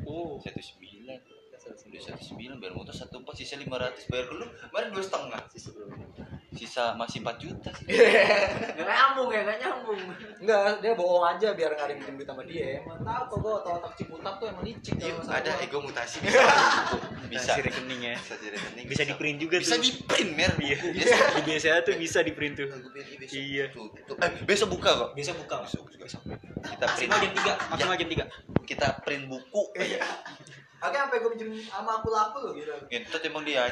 oh satu sembilan. Udah satu sembilan bayar motor satu empat sisa lima ratus bayar dulu. Kemarin dua setengah. Sisa berapa? Sisa masih empat juta sih. Gak nyambung ya, gak nyambung. enggak dia bohong aja biar gak ada yang duit sama dia. Emang tahu kok gua otak otak ciputat tuh emang licik Iya, ada gua. ego mutasi. Bisa. Bisa. Si rekening ya. Bisa di rekening bisa di print juga bisa tuh. di print mer. Iya. Biasa. di BCA tuh bisa di print tuh Iya. Eh, besok buka kok. Bisa buka. Besok besok kita print. maksimal jam tiga maksimal jam tiga. Kita print buku Oke, sampai gue minjem sama aku laku loh gitu. Gentot emang dia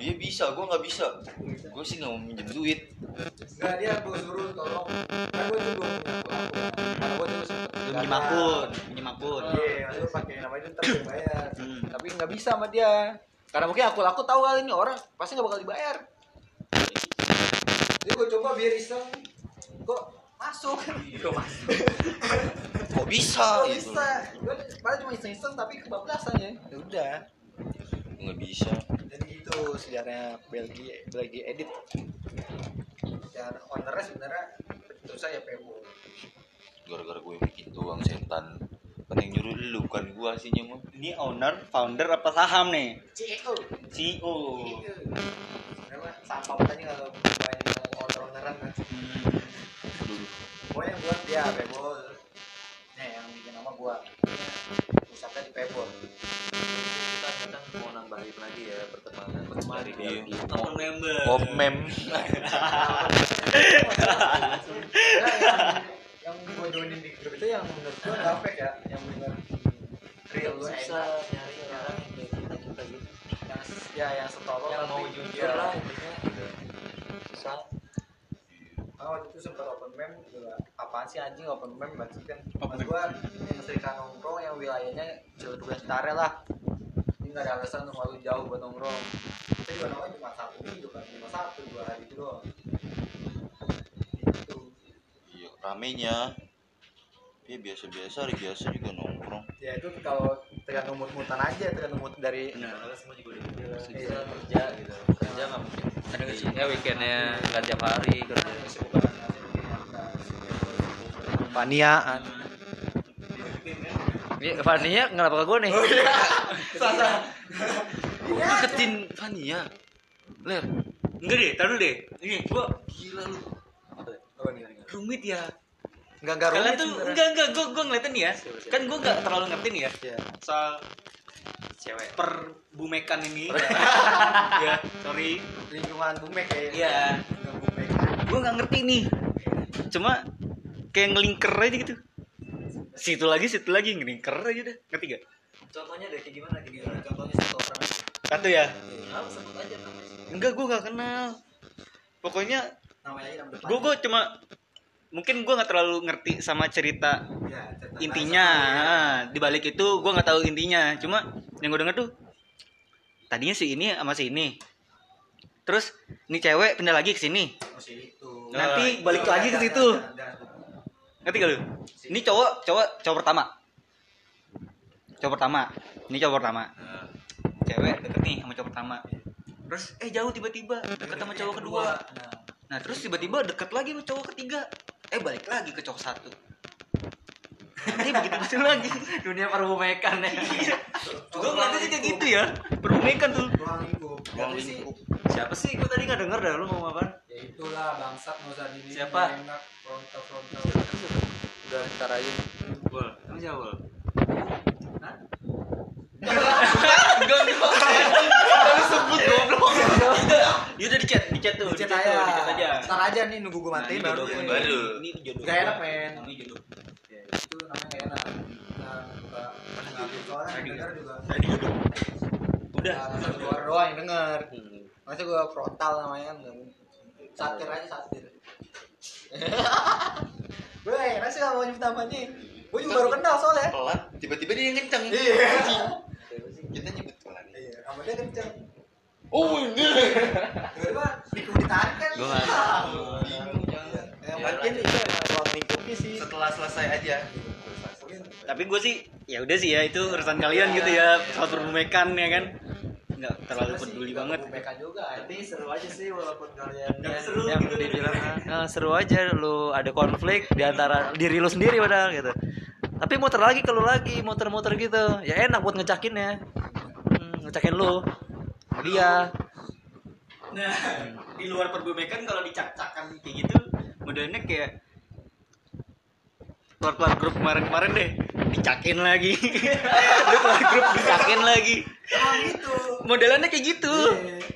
dia bisa gue nggak bisa gue sih nggak mau minjem duit Enggak dia gue suruh tolong. Kan gue laku. Karena gue tuh sempet minjem akun minjem akun Iya, lu pakai nama itu gue bayar. Hmm. Tapi nggak bisa sama dia. Karena mungkin aku laku tahu kali ini orang pasti nggak bakal dibayar. Jadi gue coba biar iseng. Kok masuk? Kok masuk? kok bisa Kok gitu bisa? Gue padahal cuma iseng-iseng tapi kebablasan ya. Ya udah. nggak bisa Jadi gitu sejarahnya Belgia Belgia edit. Dan ownernya sebenarnya tentu saya Pebo. gara-gara gue yang bikin tuang setan kan yang nyuruh lu bukan gue aslinya mah ini owner founder apa saham nih CEO. CEO Sebenarnya sampah banget kalau banyak yang owner-owneran kan. Pokoknya buat dia Pebo. Nih yang bikin nama gua. Pusatnya di Pebo. Kita kadang mau nambahin lagi ya pertemanan pertemanan di Iya. Temen member oh mem yang, gua joinin di grup itu yang menurut gua nggak fake ya, yang benar real gua Susah nyari orang yang kayak kita kita gitu. yang ya yang setolong Yang mau jujur ya. lah intinya. Susah. Ah, waktu itu sempat open mem juga. Apaan sih anjing open mem berarti kan? Open Mas gua yang serikan nongkrong yang wilayahnya Ciledug dan Citare lah. Ini nggak ada alasan untuk malu jauh buat nongkrong. Kita juga nongkrong cuma satu minggu kan cuma satu dua hari itu doang. Gitu iya ramenya dia biasa-biasa hari biasa juga nongkrong ya itu kalau tergantung mood-moodan aja tergantung mood dari Benar. Kalau semua juga udah lah. Iya. Kerja gitu. Kerja nggak mungkin. Ada nggak sih? Ya weekendnya nggak tiap hari kerja. paniaan Iya, Fania kenapa ke gue nih? Gue deketin Fania Ler enggak deh taruh deh ini gua Gila lu oh, nih, nih. rumit ya nggak nggak kalian tuh sebenarnya. enggak enggak gua gua ngeliatin nih ya kan gua enggak terlalu ngerti nih ya Iya. soal Cewek. perbumekan ini ya sorry lingkungan bumek kayak Iya. gua nggak ngerti nih cuma kayak ngelingker aja gitu situ lagi situ lagi ngelingker aja deh ngerti gak Contohnya deh kayak gimana? Kayak gimana? contohnya satu orang satu ya Apa sebut aja namanya. enggak gua nggak kenal pokoknya namanya gua gua cuma mungkin gua nggak terlalu ngerti sama cerita ya, intinya. ah, di balik itu gue nggak tahu intinya. Cuma yang gue denger tuh tadinya si ini sama si ini. Terus ini cewek pindah lagi ke sini. Oh. Nanti Nah, balik itu lagi ke jangan- situ. jangan- jangan- ngerti gak lu? Ini cowok cowok cowok pertama. Cowok pertama. Ini cowok pertama. Cewek deket nih sama cowok pertama. Terus eh jauh tiba-tiba deket sama cowok kedua. Nah, nah terus tiba-tiba deket lagi sama cowok ketiga eh balik lagi ke cowok satu. Nanti begitu begitu lagi. Dunia perbumekan ya. Gue ngeliatnya sih kayak gitu ya. perbumekan tuh. Ruang lingkup. Ruang siapa sih? Gue tadi nggak denger dah lu ngomong apa ya itulah bangsat nggak dini Siapa? enak frontal frontal. Udah ntar aja. Bol kamu siapa bol? Ya udah di chat di chat tuh Di chat tuh, aja. di chat aja Ntar aja nih nunggu gue Nah, matiin ini baru. jodoh baru. ini jodoh Gak enak, men. Namanya jodoh Ya, itu namanya gak enak. Nah, ngambil soalnya yang denger juga. tadi jodoh udah Nah, keluar doang yang denger. Masa gue frontal namanya kan nggak mungkin. Satir aja satir. Gue enak sih gak mau nyebut namanya. Gue juga baru kenal soalnya. pelan tiba-tiba dia yang kenceng Iya. kita nyebut pelan Iya, sama dia kenceng. Oh ini. Tiba-tiba lingkup ditarik kan. Bingung jangan Ya, Ya, mungkin lanjut. itu ruang lingkupnya sih. setelah selesai aja. Tapi gue sih ya udah sih ya itu urusan kalian gitu ya. Soal perbumekan ya kan? Nggak terlalu peduli banget. Mereka juga. Tapi seru aja sih walaupun kalian Nggak ya, seru yang gitu. dibilang "Ah, seru aja lu ada konflik di antara diri lu sendiri padahal gitu. Tapi muter lagi ke lu lagi muter-muter gitu. Ya enak buat ngecakinnya. Hmm, ngecakin lu dia. Nah di luar perbumekan kalau dicak-cakan kayak gitu modelnya kayak keluar keluar grup kemarin-kemarin deh dicakin lagi. Lu keluar grup dicakin lagi. Emang gitu. modelannya kayak gitu.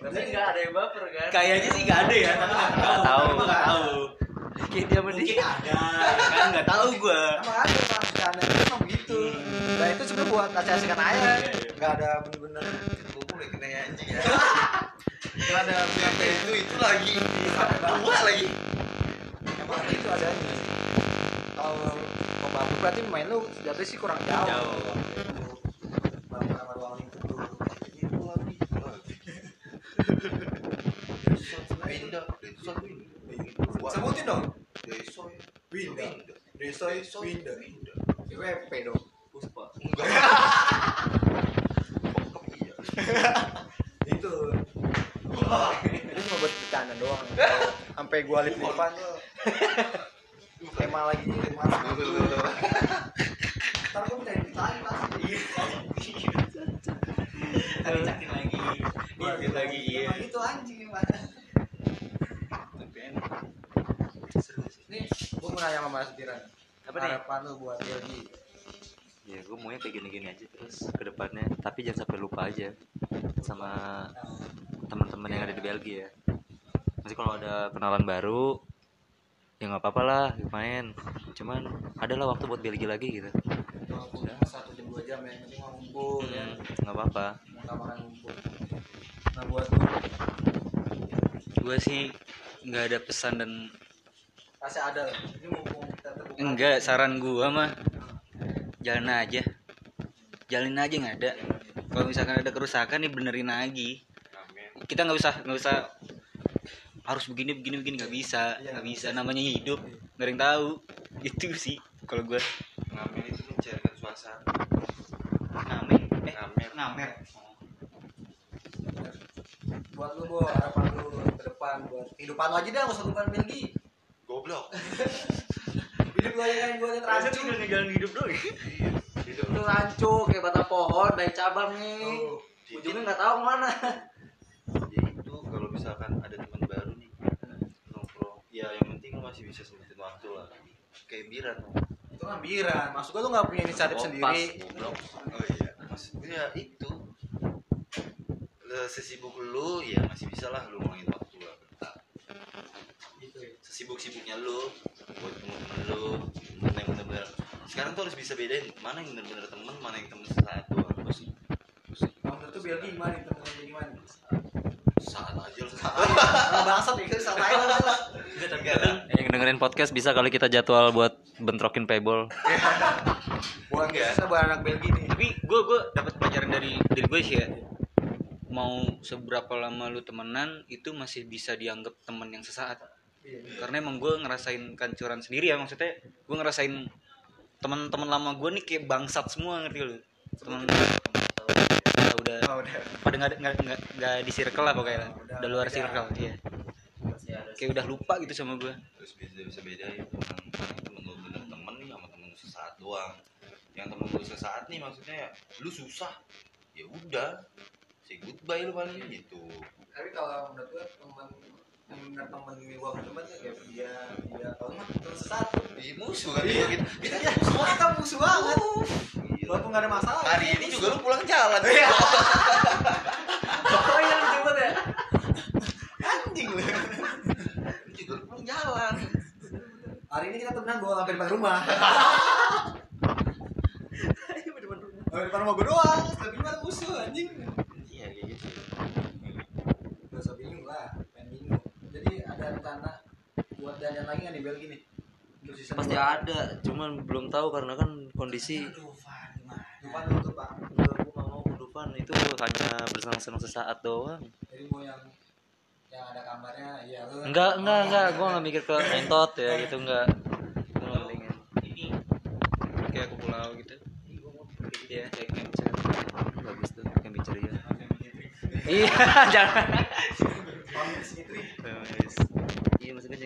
Tapi nggak ada yang baper kan? Kayaknya sih nggak ada ya tapi nggak tahu. Tahu. nggak tahu kayak dia mending ada ya kan nggak tahu gua Emang ada emang bercanda itu emang begitu. Nah itu sebenarnya buat asik-asikan aja. Gak ada bener-bener. gue udah kena anjing ya Gak ada Ternyata itu itu lagi dua lagi Emang itu adanya. Kalau pembantu berarti main lu sejatinya sih kurang jauh. Jauh. Baru sama ruang lingkup tuh. itu lagi pindah Sebutin dong. besok Winda. Desoy Winda. WP dong. Puspa. enggak iya Itu. Itu cuma buat bercanda doang. Sampai gua lip-lipan tuh. Tema lagi tema. Ntar gua minta ditanya pasti. Tadi cakin lagi dikit lagi iya Emang itu anjing gimana? Tapi enak. Nih, nanya sama Mas Diran. Apa nih? Harapan lu buat Yogi. ya gue maunya kayak gini-gini aja terus ke depannya tapi jangan sampai lupa aja sama teman-teman yang ada di Belgia nanti kalau ada kenalan baru ya nggak apa-apa lah main cuman adalah waktu buat Belgia lagi gitu satu jam dua jam ya, yang penting mau ngumpul ya. nggak apa-apa makan ngumpul. Nah buat gue sih nggak ada pesan dan kasih ada. Ini mumpung kita terbuka. enggak saran gua mah jalan aja. Jalin aja nggak ada. Kalau misalkan ada kerusakan nih benerin lagi. Kita nggak usah nggak usah harus begini begini begini. Nggak bisa nggak bisa. namanya hidup nggak ada yang tahu. Itu sih kalau gua. Ngamen itu mencairkan suasana. Ngamen eh ngamen ngamer. Buat lu bu, harapan lu ke depan buat kehidupan lu aja dah, nggak usah kehidupan Belgi. Goblok Hidup aja kan gua liat rancu. tinggal ngejalan hidup doang hidup lu rancu kayak batang pohon dari cabang nih Tuh. ujungnya nggak tahu ke mana ya itu kalau misalkan ada teman baru nih nongkrong ya yang penting lu masih bisa sempetin waktu lah kayak biran Itu kan biran. Maksud gua lu nggak punya inisiatif sendiri. goblok. oh iya maksudnya itu sesibuk lu ya masih bisa lah lu ngulangin waktu ya. sesibuk-sibuknya lu buat temen-temen lu mana yang bener-bener sekarang tuh harus bisa bedain mana yang bener-bener temen mana yang temen sesaat doang terus Kalau menurut lu Belgi gimana? Temen lu gimana? saat aja lah Kalau bangsat ya, kita salah aja lah. kadang yang dengerin podcast bisa kali kita jadwal buat bentrokin payball Buat Enggak. kita buat anak Belgi nih. tapi gue gue dapat pelajaran dari dari gue sih ya mau seberapa lama lu temenan itu masih bisa dianggap teman yang sesaat. Karena emang gue ngerasain kancuran sendiri ya maksudnya gue ngerasain teman-teman lama gue nih kayak bangsat semua ngerti lu? Teman udah udah. Oh, udah. pada nggak nggak nggak di circle lah pokoknya lah. Udah udah luar beda. circle iya. Kayak udah lupa gitu sama gue terus bisa bisa bedain teman mana temen lu bener temen nih sama temen lu sesaat doang. Yang temen lu sesaat nih maksudnya ya lu susah. Ya udah say goodbye lu paling gitu. Tapi kalau menurut gue teman yang benar teman gue teman ya kayak dia dia kalau nggak terus satu di musuh kan Iya. kita kita kita musuh kita musuh banget. Walaupun nggak ada masalah. Hari ini juga lu pulang jalan. Iya. oh iya coba ya. Anjing lu. Juga lu pulang jalan. Hari ini kita tenang gue sampai depan rumah. Sampai depan rumah. Gue doang. Tapi musuh anjing iya kayak gitu Gak usah bingung lah, pengen bingung. Ada rencana buat dandan lagi nggak di Belgia nih? Pasti dua? ada cuman belum tahu karena kan kondisi Aduh, Fan, gimana? Depan tutup pak. Enggak, gue gak mau kehidupan itu hanya bersenang-senang sesaat doang. Jadi mau yang yang ada kamarnya, ya lu. enggak enggak enggak. Gue gak mikir ke entot ya gitu enggak. Gue gak mendingin ini kayak ke pulau gitu. Ya kayak camping bagus tuh camping ceria iya. Jangan. Pamit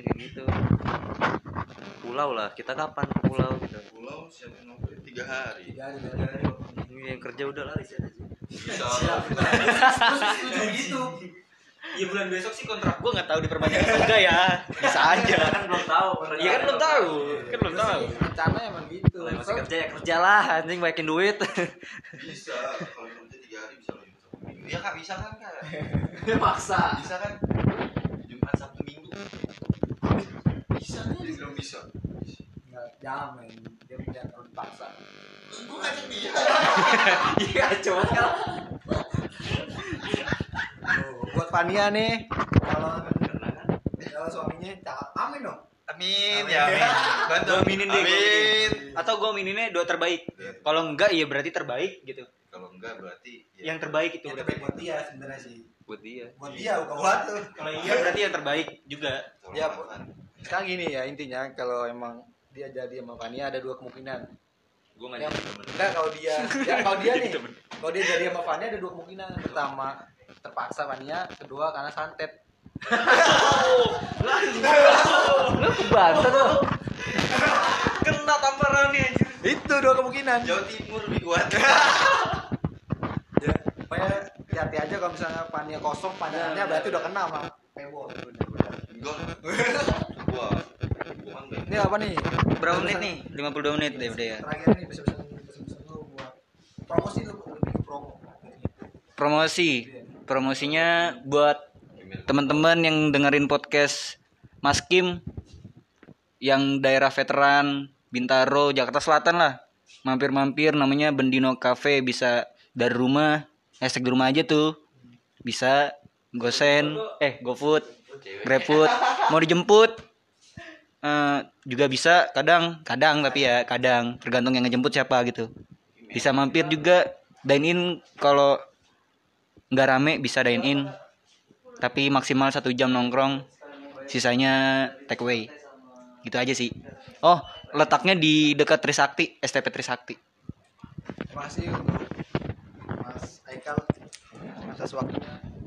iya jangan kayak gitu. Pulau lah kita kapan ke pulau gitu. Pulau siapa nongkrong tiga hari. Tiga hari, tiga hari. ini yang kerja udah lari sih bisa Terus setuju gitu. Iya bulan besok sih kontrak gue nggak tahu diperbanyak atau enggak ya. Bisa aja. Kan belum tahu Iya kan belum tahu. Kan belum tahu. Rencana emang gitu. kalau masih kerja ya kerja lah anjing baikin duit. Bisa. Kalau kerja tiga hari bisa lo Jumat Sabtu minggu ya kak bisa kan kak? Maksa. bisa kan? Jumat Sabtu Minggu bisa nih dia bilang bisa Enggak, jangan main. Dia tidak terlalu terus gue ngajak dia Iya, coba kan. buat Fania nih, kalau kalau suaminya amin dong. amin Amin. ya amin bantu Gua aminin deh, amin atau gue amininnya doa terbaik kalau enggak ya berarti terbaik gitu kalau enggak berarti ya. yang terbaik itu Yang udah terbaik buat dia sebenarnya sih. Buat dia Buat dia bukan buat lu. kalau iya berarti yang terbaik juga Ya. Sekarang gini ya intinya kalau emang dia jadi sama Fania ada dua kemungkinan. gue gak Yang, jadi temen enggak kalau dia, ya, kalau dia nih, kalau dia jadi sama Fania ada dua kemungkinan. Pertama terpaksa Fania, kedua karena santet. lu kebantet lu kena tamparan nih anjir Itu dua kemungkinan. Jawa Timur lebih kuat Ya, hati-hati aja kalau misalnya Fania kosong, Fania berarti udah kena sama Pewo. enggak gua. Gua. Kan baik Ini apa nih? berapa menit nih? 52 menit deh udah ya. Terakhir nih bisa bisa bisa lu buat promosi lebih promo. promosi. Promosinya buat teman-teman yang dengerin podcast Mas Kim yang daerah veteran Bintaro Jakarta Selatan lah. Mampir-mampir namanya Bendino Cafe bisa dari rumah hashtag di rumah aja tuh. Bisa gosen eh GoFood GrabFood mau dijemput. Eh, juga bisa kadang kadang tapi ya kadang. Tergantung yang ngejemput siapa gitu. Bisa mampir juga dine in kalau nggak rame bisa dine in. Tapi maksimal satu jam nongkrong sisanya take away. Gitu aja sih. Oh letaknya di dekat Trisakti STP Trisakti. Terima kasih untuk Mas Aikal atas waktunya.